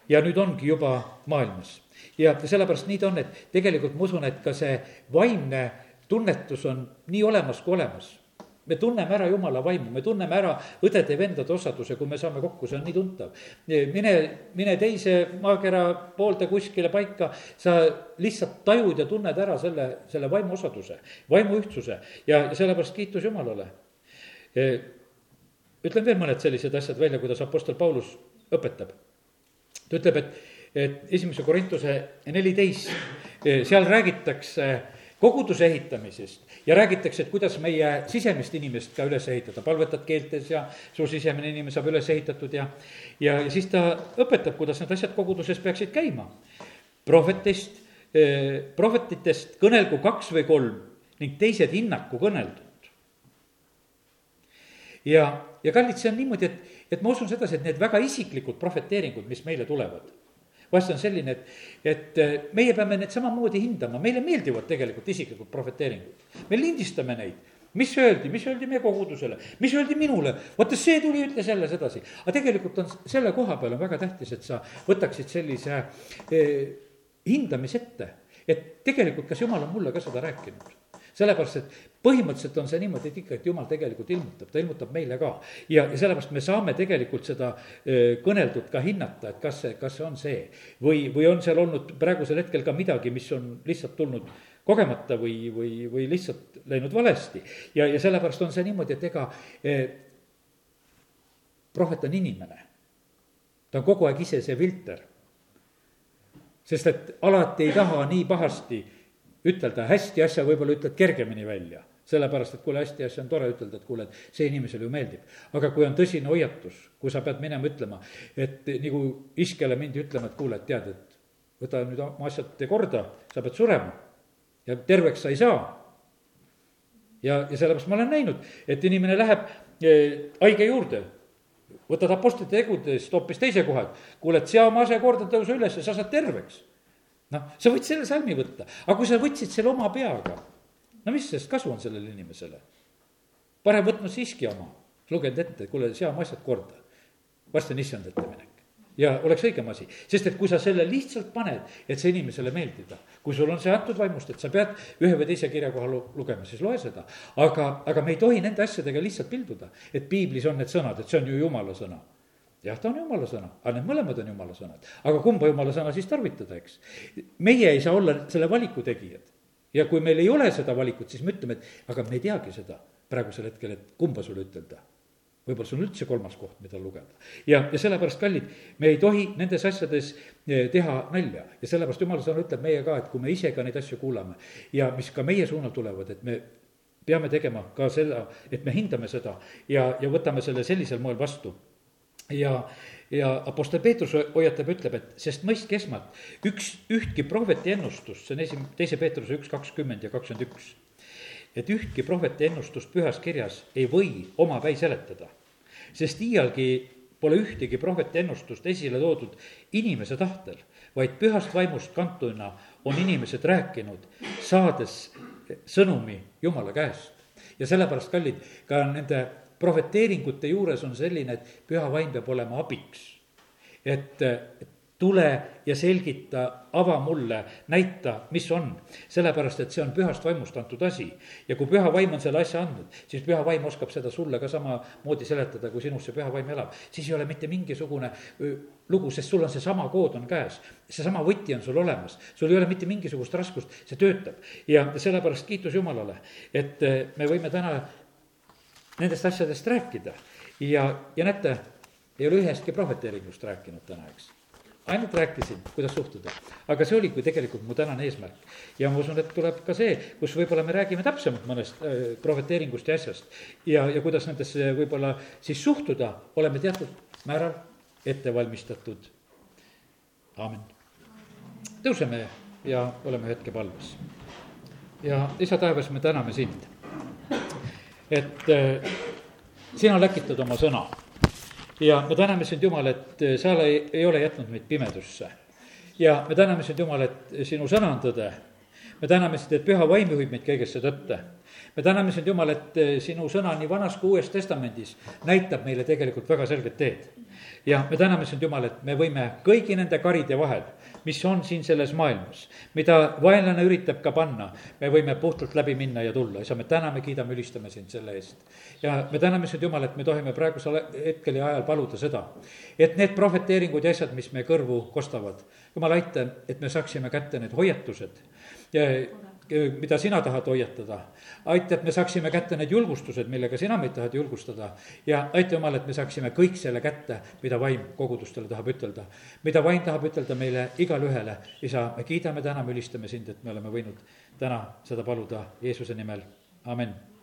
ja nüüd ongi juba maailmas. ja sellepärast nii ta on, et tegelikult ma usun, et ka see vaimne tunnetus on nii olemas kui olemas me tunneme ära jumala vaimu, me tunneme ära õdede-vendade osaduse, kui me saame kokku, see on nii tuntav. mine, mine teise maakera poolde kuskile paika, sa lihtsalt tajud ja tunned ära selle, selle vaimu osaduse, vaimu ühtsuse ja, sellepärast kiitus Jumalale. ütlen veel mõned sellised asjad välja, kuidas Apostel Paulus õpetab. ta ütleb, et, et esimese Korintuse neliteist, seal räägitakse koguduse ehitamisest ja räägitakse, et kuidas meie sisemist inimest ka üles ehitada, palvetad keeltes ja su sisemine inimene saab üles ehitatud ja, ja, ja siis ta õpetab, kuidas need asjad koguduses peaksid käima. prohvetist eh,, prohvetitest kõnelgu kaks või kolm ning teised hinnaku kõneldud. ja, ja kallid, see on niimoodi, et, et ma usun sedasi, et need väga isiklikud prohveteeringud, mis meile tulevad vahest on selline, et, et äh, meie peame need samamoodi hindama, meile meeldivad tegelikult isiklikud prohveteeringud. me lindistame neid, mis öeldi, mis öeldi meie kogudusele, mis öeldi minule, vaata see tuli, ütles jälle sedasi. aga tegelikult on selle koha peal on väga tähtis, et sa võtaksid sellise eh, hindamise ette, et tegelikult, kas jumal on mulle ka seda rääkinud. Sellepärast, et põhimõtteliselt on see niimoodi, et ikka, et jumal tegelikult ilmutab, ta ilmutab meile ka. ja, ja sellepärast me saame tegelikult seda kõneldut ka hinnata, et kas see, kas see on see. või, või on seal olnud praegusel hetkel ka midagi, mis on lihtsalt tulnud kogemata või, või, või lihtsalt läinud valesti. ja, ja sellepärast on see niimoodi, et ega eh, prohvet on inimene. ta on kogu aeg ise see filter. sest et alati ei taha nii pahasti ütelda hästi asja, võib-olla ütled kergemini välja. Sellepärast, et kuule, hästi asja on tore ütelda, et kuule, et see inimesele ju meeldib. aga kui on tõsine hoiatus, kui sa pead minema ütlema, et nagu iskele mindi ütlema, et kuule, et tead, et võta nüüd oma asjad korda, sa pead surema ja terveks sa ei saa. ja, ja sellepärast ma olen näinud, et inimene läheb eh, haige juurde, võtad Apostlite tegudest hoopis teise koha, et kuule, et sea oma ase korda, tõuse üles ja sa saad terveks. noh, sa võid selle salmi võtta, aga kui sa võtsid selle oma peaga, no mis sellest kasu on sellele inimesele? parem võtnud siiski oma, lugenud ette, kuule, sea oma asjad korda. varsti on issand ette minek ja oleks õigem asi, sest et kui sa selle lihtsalt paned, et see inimesele meeldida, kui sul on see antud vaimust, et sa pead ühe või teise kirja koha lugema, siis loe seda. aga, aga me ei tohi nende asjadega lihtsalt pilduda, et piiblis on need sõnad, et see on ju jumala sõna jah, ta on jumala sõna, aga need mõlemad on jumala sõnad. aga kumba jumala sõna siis tarvitada, eks? meie ei saa olla selle valiku tegijad. Ja kui meil ei ole seda valikut, siis me ütleme, et aga me ei teagi seda praegusel hetkel, et kumba sulle ütelda võib-olla see on üldse kolmas koht, mida lugeda. ja, ja sellepärast, kallid, me ei tohi nendes asjades eh, teha nalja ja sellepärast jumala sõna ütleb meie ka, et kui me ise ka neid asju kuulame ja mis ka meie suunal tulevad, et me peame tegema ka selle, et me hindame seda ja, ja võtame selle sellisel moel vastu. ja, ja Apostel Peetrus hoiatab, ütleb, et sest mõistke esmalt, üks, ühtki prohveti ennustust, see on esim-, teise Peetruse üks kakskümmend ja kakskümmend üks et ühtki prohveti ennustust pühas kirjas ei või omapäi seletada sest iialgi pole ühtegi prohveti ennustust esile toodud inimese tahtel, vaid pühast vaimust kantuna on inimesed rääkinud, saades sõnumi Jumala käest. ja sellepärast, kallid, ka nende prohveteeringute juures on selline, et püha vaim peab olema abiks. et, et tule ja selgita, ava mulle, näita, mis on. sellepärast, et see on pühast vaimust antud asi. ja kui püha vaim on selle asja andnud, siis püha vaim oskab seda sulle ka samamoodi seletada, kui sinus see püha vaim elab. siis ei ole mitte mingisugune lugu, sest sul on seesama kood on käes. seesama võti on sul olemas, sul ei ole mitte mingisugust raskust, see töötab. ja sellepärast kiitus Jumalale, et me võime täna nendest asjadest rääkida. ja, ja näete, ei ole ühestki prohveteeringust rääkinud täna, eks ainult rääkisin, kuidas suhtuda. aga see oligi tegelikult mu tänane eesmärk. ja ma usun, et tuleb ka see, kus võib-olla me räägime täpsemalt mõnest äh, prohveteeringust ja asjast. ja, ja kuidas nendesse võib-olla siis suhtuda, oleme teatud määral ette valmistatud. aamen. tõuseme ja oleme hetke palves. ja isa taevas, me täname sind, et äh, sina läkitad oma sõna ja me täname sind, Jumal, et eh, sa ei, ei ole jätnud meid pimedusse. ja me täname sind, Jumal, et sinu sõna on tõde. me täname sind, et püha vaim juhib meid kõigesse tõtte. me täname sind, Jumal, et sinu sõna nii Vanas kui Uues Testamendis näitab meile tegelikult väga selget teed. Ja me täname sind, Jumal, et me võime kõigi nende karide vahel mis on siin selles maailmas, mida vaenlane üritab ka panna, me võime puhtalt läbi minna ja tulla, isa, me täname, kiidame, ülistame sind selle eest. ja me täname sind, Jumal, et me tohime praegusel hetkel ja ajal paluda seda, et need prohveteeringud ja asjad, mis meie kõrvu kostavad, Jumal, aita, et me saaksime kätte need hoiatused ja mida sina tahad hoiatada. aita, et me saaksime kätte need julgustused, millega sina meid tahad julgustada. ja aita, Jumal, et me saaksime kõik selle kätte, mida vaim kogudustele tahab ütelda. mida vaim tahab ütelda meile igale ühele. isa, me kiidame, täname, ülistame sind, et me oleme võinud täna seda paluda Jeesuse nimel, amin